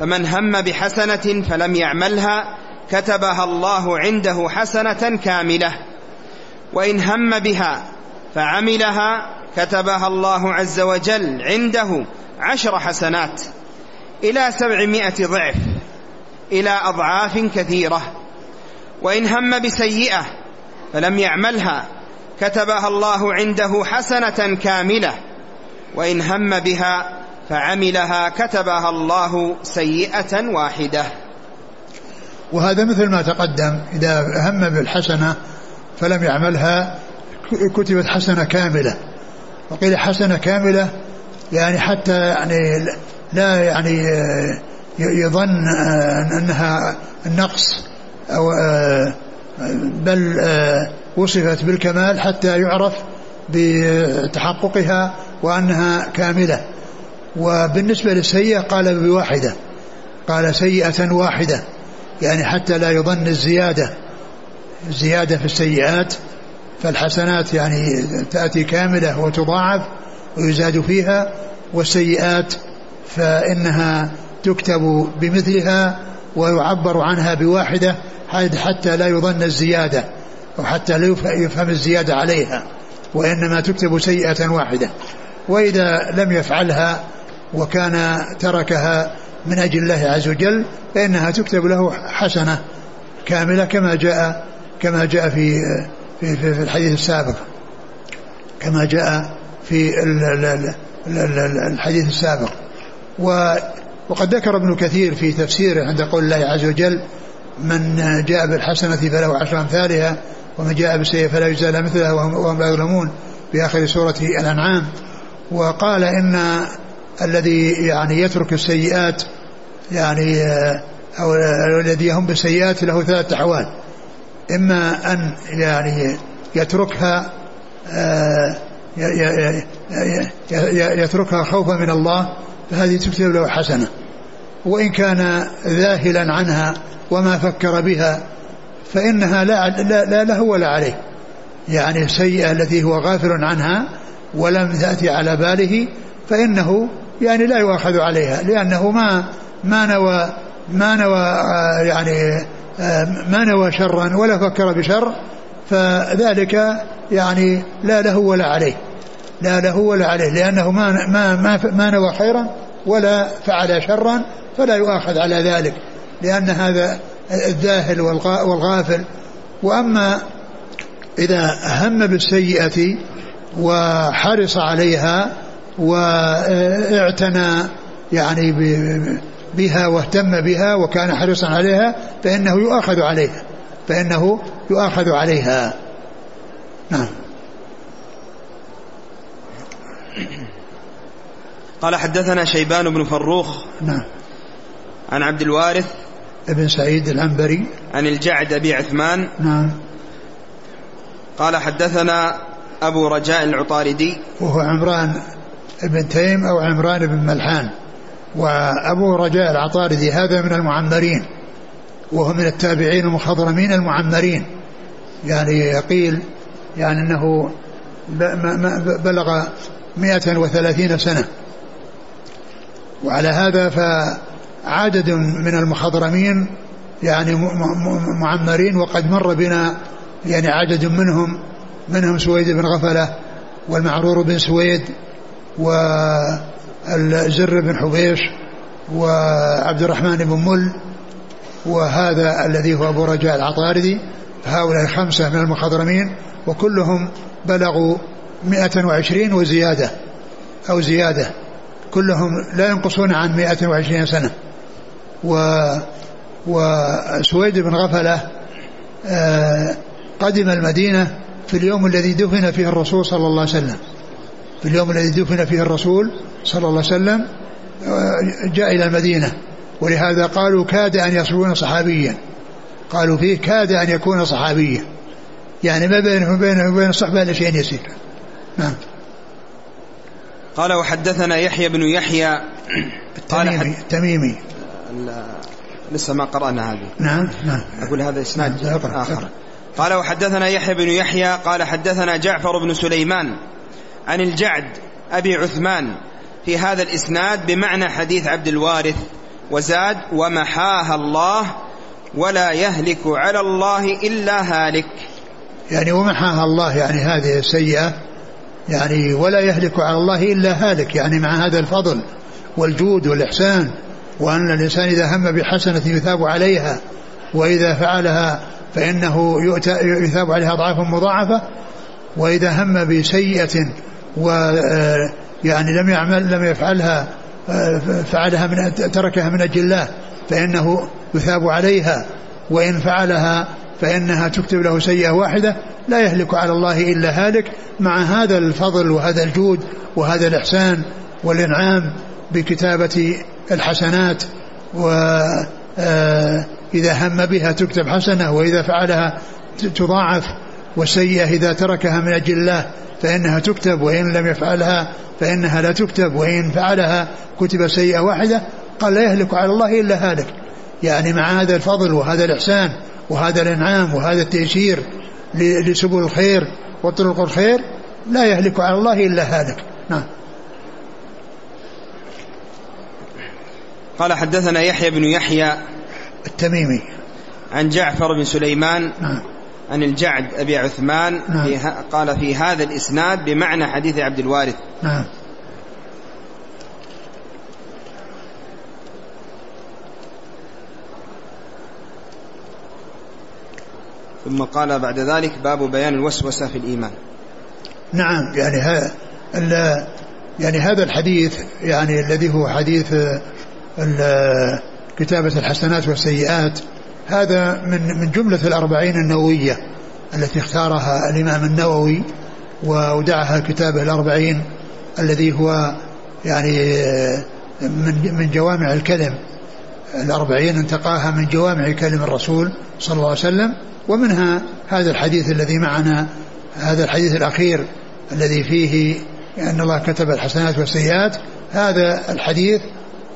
فمن هم بحسنة فلم يعملها كتبها الله عنده حسنة كاملة. وإن هم بها فعملها كتبها الله عز وجل عنده عشر حسنات. إلى سبعمائة ضعف إلى أضعاف كثيرة. وإن هم بسيئة فلم يعملها كتبها الله عنده حسنة كاملة. وإن هم بها فعملها كتبها الله سيئة واحدة. وهذا مثل ما تقدم إذا هم بالحسنة فلم يعملها كتبت حسنة كاملة. وقيل حسنة كاملة يعني حتى يعني لا يعني يظن أنها النقص أو بل وصفت بالكمال حتى يعرف بتحققها وأنها كاملة. وبالنسبة للسيئة قال بواحدة قال سيئة واحدة يعني حتى لا يظن الزيادة الزيادة في السيئات فالحسنات يعني تأتي كاملة وتضاعف ويزاد فيها والسيئات فإنها تكتب بمثلها ويعبر عنها بواحدة حتى لا يظن الزيادة أو حتى لا يفهم الزيادة عليها وإنما تكتب سيئة واحدة. وإذا لم يفعلها وكان تركها من أجل الله عز وجل فإنها تكتب له حسنة كاملة كما جاء كما جاء في في, في, في الحديث السابق. كما جاء في الحديث السابق. وقد ذكر ابن كثير في تفسيره عند قول الله عز وجل من جاء بالحسنة فله عشر أمثالها ومن جاء بالسيئة فلا يجزى مثلها وهم لا يظلمون. في آخر سورة الأنعام. وقال إن الذي يعني يترك السيئات يعني أو الذي يهم بالسيئات له ثلاثة أحوال. إما أن يعني يتركها آه، يتركها خوفا من الله فهذه تكتب له حسنة. وإن كان ذاهلا عنها وما فكر بها فإنها لا, لا, لا له ولا عليه. يعني السيئة التي هو غافل عنها ولم تأتي على باله فإنه يعني لا يؤاخذ عليها لأنه ما ما نوى ما نوى آه، يعني آه، ما نوى شرا ولا فكر بشر فذلك يعني لا له ولا عليه لا له ولا عليه لأنه ما ما ما, ما نوى خيرا ولا فعل شرا فلا يؤاخذ على ذلك لأن هذا الذاهل والغافل. وأما إذا هم بالسيئة وحرص عليها واعتنى يعني بها واهتم بها وكان حريصا عليها فإنه يؤاخذ عليها فإنه يؤاخذ عليها. نعم. قال حدثنا شيبان بن فروخ نعم. عن عبد الوارث ابن سعيد العنبري. عن الجعد أبي عثمان. نعم. قال حدثنا أبو رجاء العطاردي. وهو عمران بن تيم أو عمران بن ملحان وأبو رجاء العطاردي هذا من المعمرين وهو من التابعين المخضرمين المعمرين. يعني يقيل يعني أنه بلغ مئة وثلاثين سنة. وعلى هذا فعدد من المخضرمين يعني معمرين وقد مر بنا يعني عدد منهم منهم سويد بن غفلة والمعرور بن سويد والزر بن حبيش وعبد الرحمن بن مل وهذا الذي هو أبو رجاء العطاردي. هؤلاء خمسة من المخضرمين وكلهم بلغوا 120 وزيادة أو زيادة. كلهم لا ينقصون عن 120 سنة. و وسويد بن غفلة آه، قدم المدينة في اليوم الذي دفن فيه الرسول صلى الله عليه وسلم. في اليوم الذي دفن فيه الرسول صلى الله عليه وسلم آه، جاء إلى المدينة. ولهذا قالوا كاد أن يصبون صحابيا. قالوا فيه كاد أن يكون صحابيا. يعني ما بينه وبينه وبين الصحبة إلا شيء يسير. نعم. قال وحدثنا يحيى بن يحيى. قال التميمي, التميمي. لسه ما قرأنا هذه نعم نعم. أقول هذا إسناد نعم. آخر. قال وحدثنا يحيى بن يحيى. قال حدثنا جعفر بن سليمان. عن الجعد أبي عثمان في هذا الإسناد بمعنى حديث عبد الوارث وزاد ومحاها الله ولا يهلك على الله إلا هالك. يعني ومحاها الله يعني هذه السيئة يعني ولا يهلك على الله إلا هالك يعني مع هذا الفضل والجود والإحسان وأن الإنسان إذا هم بحسنة يثاب عليها وإذا فعلها فإنه يثاب عليها أضعاف مضاعفة وإذا هم بسيئة و آه، يعني لم يعمل لم يفعلها آه، فعلها من تركها من أجل الله فإنه يثاب عليها وإن فعلها فإنها تكتب له سيئة واحدة لا يهلك على الله إلا هالك مع هذا الفضل وهذا الجود وهذا الإحسان والإنعام بكتابة الحسنات وإذا آه، هم بها تكتب حسنة وإذا فعلها تضاعف والسيئة إذا تركها من أجل الله فإنها تكتب وإن لم يفعلها فإنها لا تكتب وإن فعلها كتب سيئة واحدة قال لا يهلك على الله إلا هالك. يعني مع هذا الفضل وهذا الإحسان وهذا الإنعام وهذا التيسير لسبل الخير وطرق الخير لا يهلك على الله إلا هالك. نعم. قال حدثنا يحيى بن يحيى التميمي. عن جعفر بن سليمان نعم. عن الجعد أبي عثمان نعم. في قال في هذا الإسناد بمعنى حديث عبد الوارث. نعم. ثم قال بعد ذلك باب بيان الوسوسة في الإيمان. نعم يعني ها يعني هذا الحديث يعني الذي هو حديث كتابة الحسنات والسيئات هذا من من جملة الأربعين النووية التي اختارها الإمام النووي وأودعها كتابه الأربعين الذي هو يعني من من جوامع الكلم. الأربعين انتقاها من جوامع كلم الرسول صلى الله عليه وسلم ومنها هذا الحديث الذي معنا هذا الحديث الأخير الذي فيه أن الله كتب الحسنات والسيئات. هذا الحديث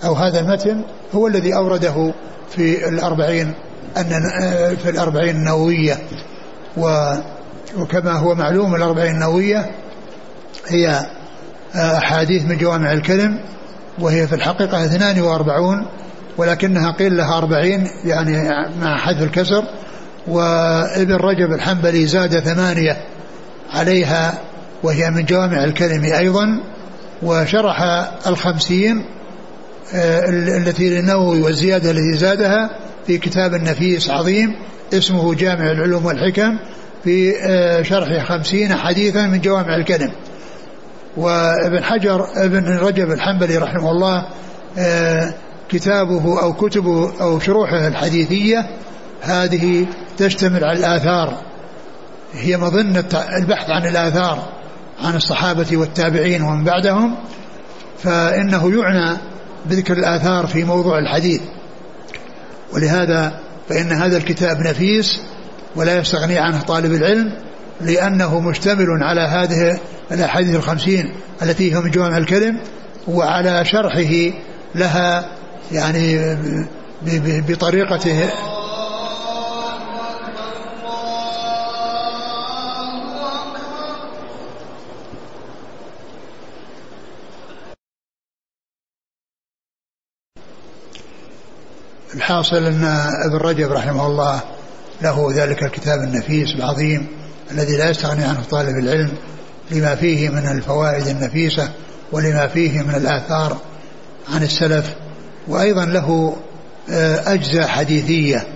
أو هذا المتن هو الذي أورده في الأربعين أن في الأربعين النووية وكما هو معلوم الأربعين النووية هي أحاديث من جوامع الكلم وهي في الحقيقة 42 ولكنها قيل لها أربعين يعني مع حذف الكسر وابن رجب الحنبلي زاد ثمانية عليها وهي من جوامع الكلم أيضا وشرح الخمسين آه، التي للنووي والزيادة التي زادها في كتاب نفيس عظيم اسمه جامع العلوم والحكم في آه، شرح خمسين حديثا من جوامع الكلم. وابن حجر ابن رجب الحنبلي رحمه الله آه، كتابه أو كتبه أو شروحه الحديثية هذه تشتمل على الآثار. هي مظنة البحث عن الآثار عن الصحابة والتابعين ومن بعدهم فإنه يعنى بذكر الآثار في موضوع الحديث. ولهذا فإن هذا الكتاب نفيس ولا يستغني عنه طالب العلم لأنه مشتمل على هذه الأحاديث الخمسين التي هي من جوامع الكلم وعلى شرحه لها يعني بطريقته الحاصل أن ابن رجب رحمه الله له ذلك الكتاب النفيس العظيم الذي لا يستغني عنه طالب العلم لما فيه من الفوائد النفيسة ولما فيه من الآثار عن السلف وأيضا له آه، أجزاء حديثية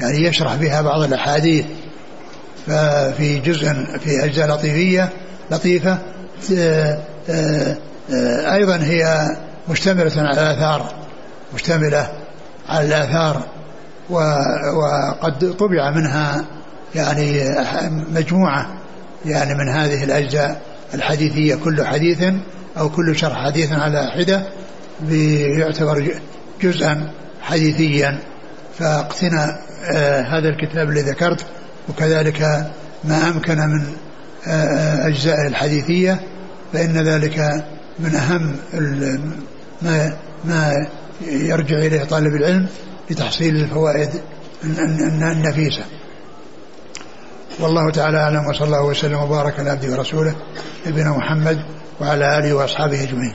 يعني يشرح بها بعض الأحاديث. ففي جزء في أجزاء لطيفية لطيفة آه، آه، أيضا هي مشتملة على الآثار مشتملة على الآثار وقد طبع منها يعني مجموعة يعني من هذه الأجزاء الحديثية كل حديث أو كل شرح حديث على حدة يعتبر جزءا حديثيا. فاقتنى آه هذا الكتاب الذي ذكرت وكذلك ما أمكن من آه أجزائه الحديثية فإن ذلك من أهم ما ما يرجع إليه طالب العلم لتحصيل الفوائد النفيسة. والله تعالى أعلم وصلى الله وسلم وبارك على عبده ورسوله نبينا محمد وعلى آله وأصحابه أجمعين.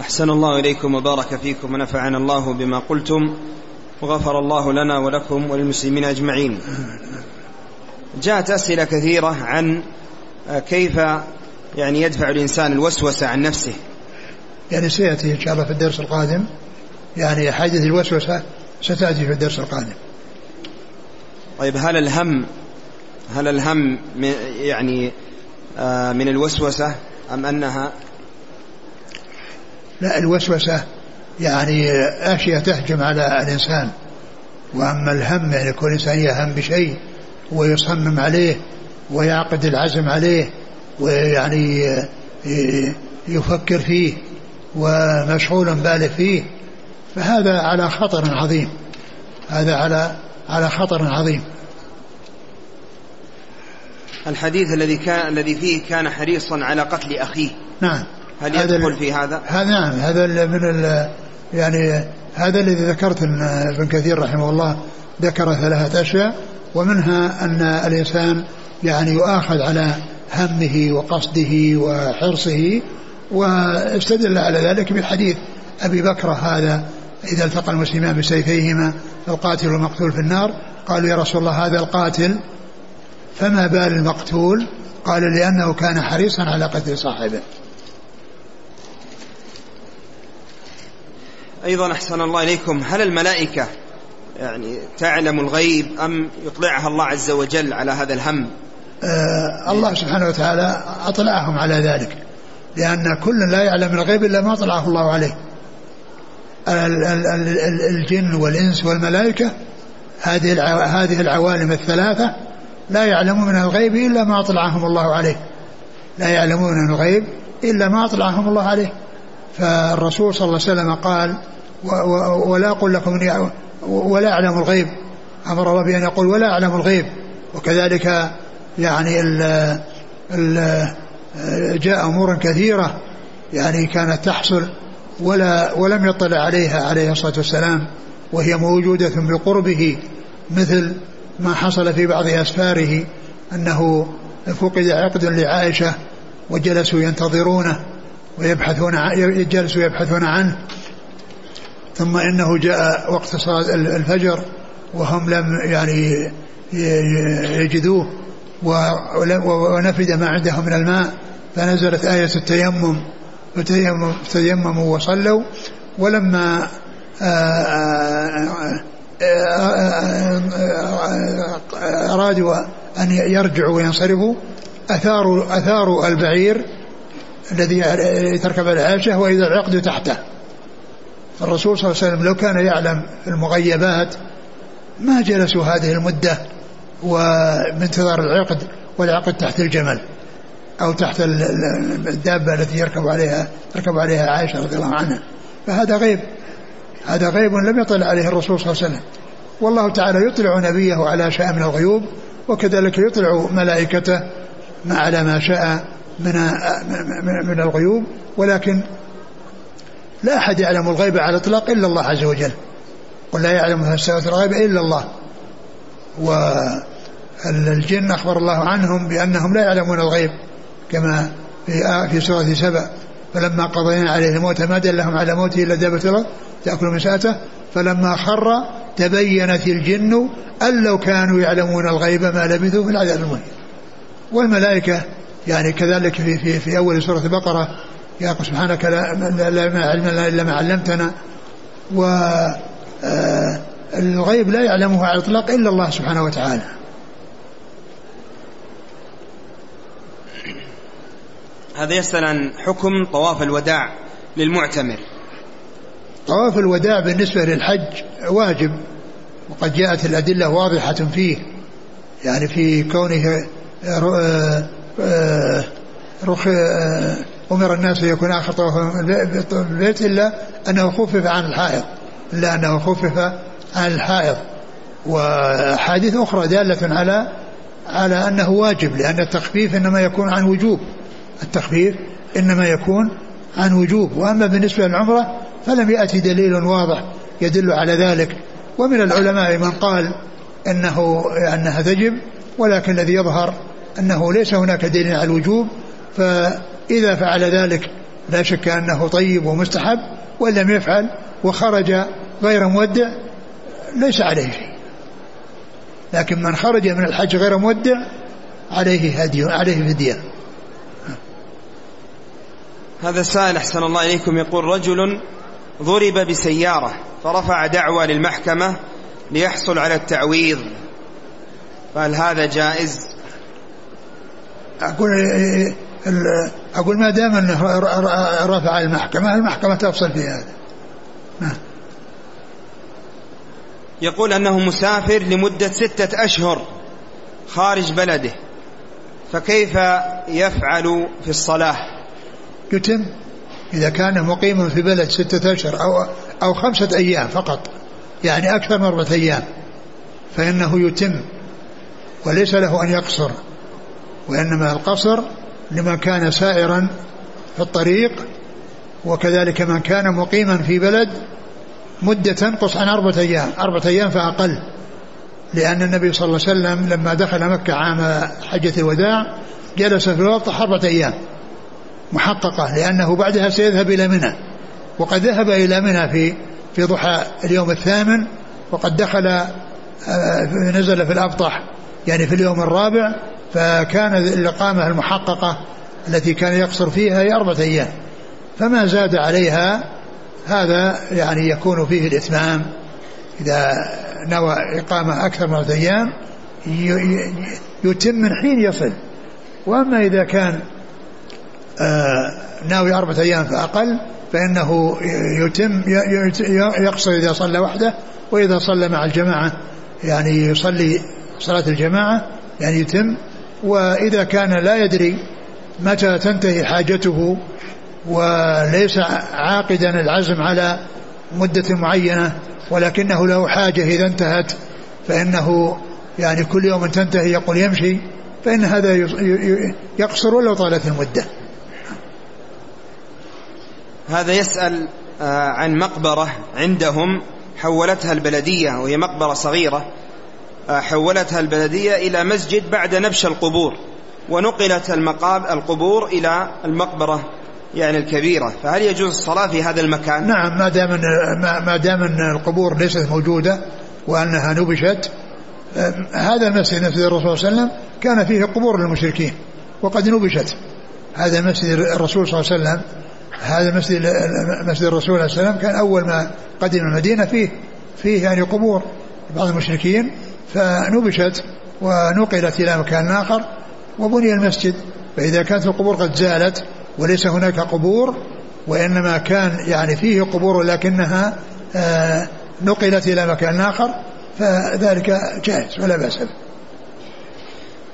أحسن الله إليكم وبارك فيكم ونفعنا الله بما قلتم وغفر الله لنا ولكم وللمسلمين أجمعين. جاءت أسئلة كثيرة عن كيف يعني يدفع الإنسان الوسوسة عن نفسه. يعني سيأتي إن شاء الله في الدرس القادم. يعني حادث الوسوسة ستأتي في الدرس القادم. طيب هل الهم هل الهم يعني آه، من الوسوسة أم أنها؟ لا الوسوسة يعني أشياء تهجم على الإنسان. وأما الهم يعني يكون الإنسان يهم بشيء ويصمم عليه ويعقد العزم عليه ويعني يفكر فيه. ومشغول بالغ فيه فهذا على خطر عظيم. هذا على على خطر عظيم. الحديث الذي كان الذي فيه كان حريصا على قتل أخيه. نعم. هل يدخل في هذا؟ هذا نعم. هذا من ال يعني هذا الذي ذكرت ان ابن كثير رحمه الله ذكر ثلاثة أشياء ومنها أن الإنسان يعني يؤاخذ على همه وقصده وحرصه واستدل على ذلك بالحديث أبي بكر هذا إذا التقى المسلمان بسيفيهما القاتل والمقتول في النار. قالوا يا رسول الله هذا القاتل فما بال المقتول؟ قال لأنه كان حريصا على قتل صاحبه. أيضا أحسن الله إليكم. هل الملائكة يعني تعلم الغيب أم يطلعها الله عز وجل على هذا الهم؟ آه الله سبحانه وتعالى أطلعهم على ذلك. لأن كل لا يعلم الغيب إلا ما أطلعه الله عليه. الجن والإنس والملائكة هذه هذه العوالم الثلاثة لا يعلمون الغيب إلا ما أطلعهم الله عليه. لا يعلمون الغيب إلا ما أطلعهم الله عليه. فالرسول صلى الله عليه وسلم قال ولا أقول لكم ولا أعلم الغيب. أمر الله بأن يقول ولا أعلم الغيب. وكذلك يعني ال ال جاء أمور كثيرة يعني كانت تحصل ولا ولم يطلع عليها عليه الصلاة والسلام وهي موجودة بقربه مثل ما حصل في بعض أسفاره أنه فقد عقد لعائشة وجلسوا ينتظرونه ويبحثون جلسوا يبحثون عنه. ثم إنه جاء وقت صلاة الفجر وهم لم يعني يجدوه ونفد ما عندهم من الماء. فنزلت آية التيمم فتيمموا وصلوا ولما أرادوا أن يرجعوا وينصرفوا أثاروا أثاروا البعير الذي تركب العاشة وإذا العقد تحته الرسول صلى الله عليه وسلم لو كان يعلم المغيبات ما جلسوا هذه المدة وبانتظار العقد والعقد تحت الجمل أو تحت الدابة التي يركب عليها تركب عليها عائشة رضي الله عنها. فهذا غيب. هذا غيب لم يطل عليه الرسول صلى الله عليه وسلم. والله تعالى يطلع نبيه على شيء من الغيوب وكذلك يطلع ملائكته على ما شاء من من الغيوب. ولكن لا أحد يعلم الغيب على الإطلاق إلا الله عز وجل. قل لا يعلم السماوات الغيب إلا الله. والجن أخبر الله عنهم بأنهم لا يعلمون الغيب؟ كما في في سورة سبأ. فلما قضينا عليه الموت ما دلهم على موته إلا دابة الأرض تأكل من ساعته. فلما خر تبينت الجن أن لو كانوا يعلمون الغيب ما لبثوا في العذاب المهين. والملائكة يعني كذلك في, في, في أول سورة البقرة يا سبحانك لا, لا ما علمنا إلا ما علمتنا. و الغيب لا يعلمه على الإطلاق إلا الله سبحانه وتعالى. هذا يسأل عن حكم طواف الوداع للمعتمر. طواف الوداع بالنسبة للحج واجب وقد جاءت الأدلة واضحة فيه. يعني في كونه آه، آه، رخ أمر الناس أن يكون آخر طوافهم بالبيت إلا أنه خفف عن الحائض. إلا أنه خفف عن الحائض. وأحاديث أخرى دالة على على أنه واجب لأن التخفيف إنما يكون عن وجوب. التخفيف إنما يكون عن وجوب وأما بالنسبة للعمرة فلم يأتي دليل واضح يدل على ذلك. ومن العلماء من قال إنه أنها تجب ولكن الذي يظهر أنه ليس هناك دليل على الوجوب فإذا فعل ذلك لا شك أنه طيب ومستحب وإن لم يفعل وخرج غير مودع ليس عليه شيء. لكن من خرج من الحج غير مودع عليه هدي عليه فدية هذا سائل أحسن الله إليكم يقول رجل ضرب بسيارة فرفع دعوى للمحكمة ليحصل على التعويض. فهل هذا جائز؟ أقول أقول ما دام أنه رفع المحكمة المحكمة تفصل في هذا. نعم. يقول أنه مسافر لمدة ستة أشهر خارج بلده فكيف يفعل في الصلاة؟ يتم إذا كان مقيما في بلد ستة أشهر أو, أو خمسة أيام فقط يعني أكثر من أربعة أيام فإنه يتم وليس له أن يقصر وإنما القصر لمن كان سائرا في الطريق وكذلك من كان مقيما في بلد مدة تنقص عن أربعة أيام أربعة أيام فأقل لأن النبي صلى الله عليه وسلم لما دخل مكة عام حجة الوداع جلس في الوقت أربعة أيام. محققة لأنه بعدها سيذهب إلى منى وقد ذهب إلى منى في في ضحى اليوم الثامن وقد دخل آه، نزل في الأبطح يعني في اليوم الرابع فكان الإقامة المحققة التي كان يقصر فيها هي أربعة أيام. فما زاد عليها هذا يعني يكون فيه الإتمام. إذا نوى إقامة أكثر من أربعة أيام يتم من حين يصل. وأما إذا كان ناوي أربعة أيام فأقل فإنه يتم يقصر إذا صلى وحده وإذا صلى مع الجماعة يعني يصلي صلاة الجماعة يعني يتم. وإذا كان لا يدري متى تنتهي حاجته وليس عاقدا العزم على مدة معينة ولكنه له حاجة إذا انتهت فإنه يعني كل يوم تنتهي يقول يمشي فإن هذا يقصر ولو طالت المدة. هذا يسأل آه، عن مقبرة عندهم حولتها البلدية وهي مقبرة صغيرة آه، حولتها البلدية إلى مسجد بعد نبش القبور ونقلت المقاب القبور إلى المقبرة يعني الكبيرة. فهل يجوز الصلاة في هذا المكان؟ نعم ما دام ما دام القبور ليست موجودة وأنها نبشت آه، هذا المسجد مسجد الرسول صلى الله عليه وسلم كان فيه قبور للمشركين وقد نبشت. هذا مسجد الرسول صلى الله عليه وسلم هذا مسجد مسجد الرسول عليه السلام كان أول ما قدم المدينة فيه فيه يعني قبور بعض المشركين فنبشت ونقلت إلى مكان آخر وبني المسجد فإذا كانت القبور قد زالت وليس هناك قبور وإنما كان يعني فيه قبور لكنها آه، نقلت إلى مكان آخر فذلك جائز ولا بأس به.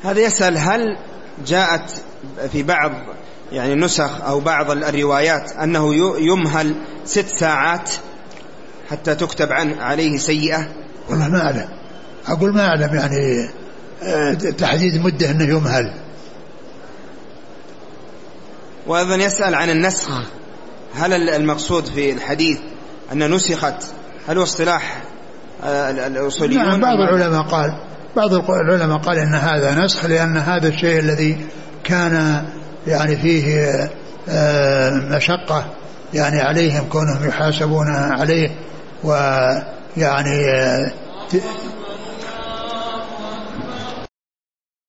هذا يسأل هل جاءت في بعض يعني نسخ أو بعض الروايات أنه يمهل ست ساعات حتى تكتب عن عليه سيئة. والله ما أعلم. أقول ما أعلم يعني آه، تحديد مدة أنه يمهل. وأيضا يسأل عن النسخ. هل المقصود في الحديث أن نسخت؟ هل هو اصطلاح آه، الأصوليون؟ نعم بعض العلماء قال بعض العلماء قال أن هذا نسخ لأن هذا الشيء الذي كان يعني فيه آه، مشقة يعني عليهم كونهم يحاسبون عليه ويعني آه،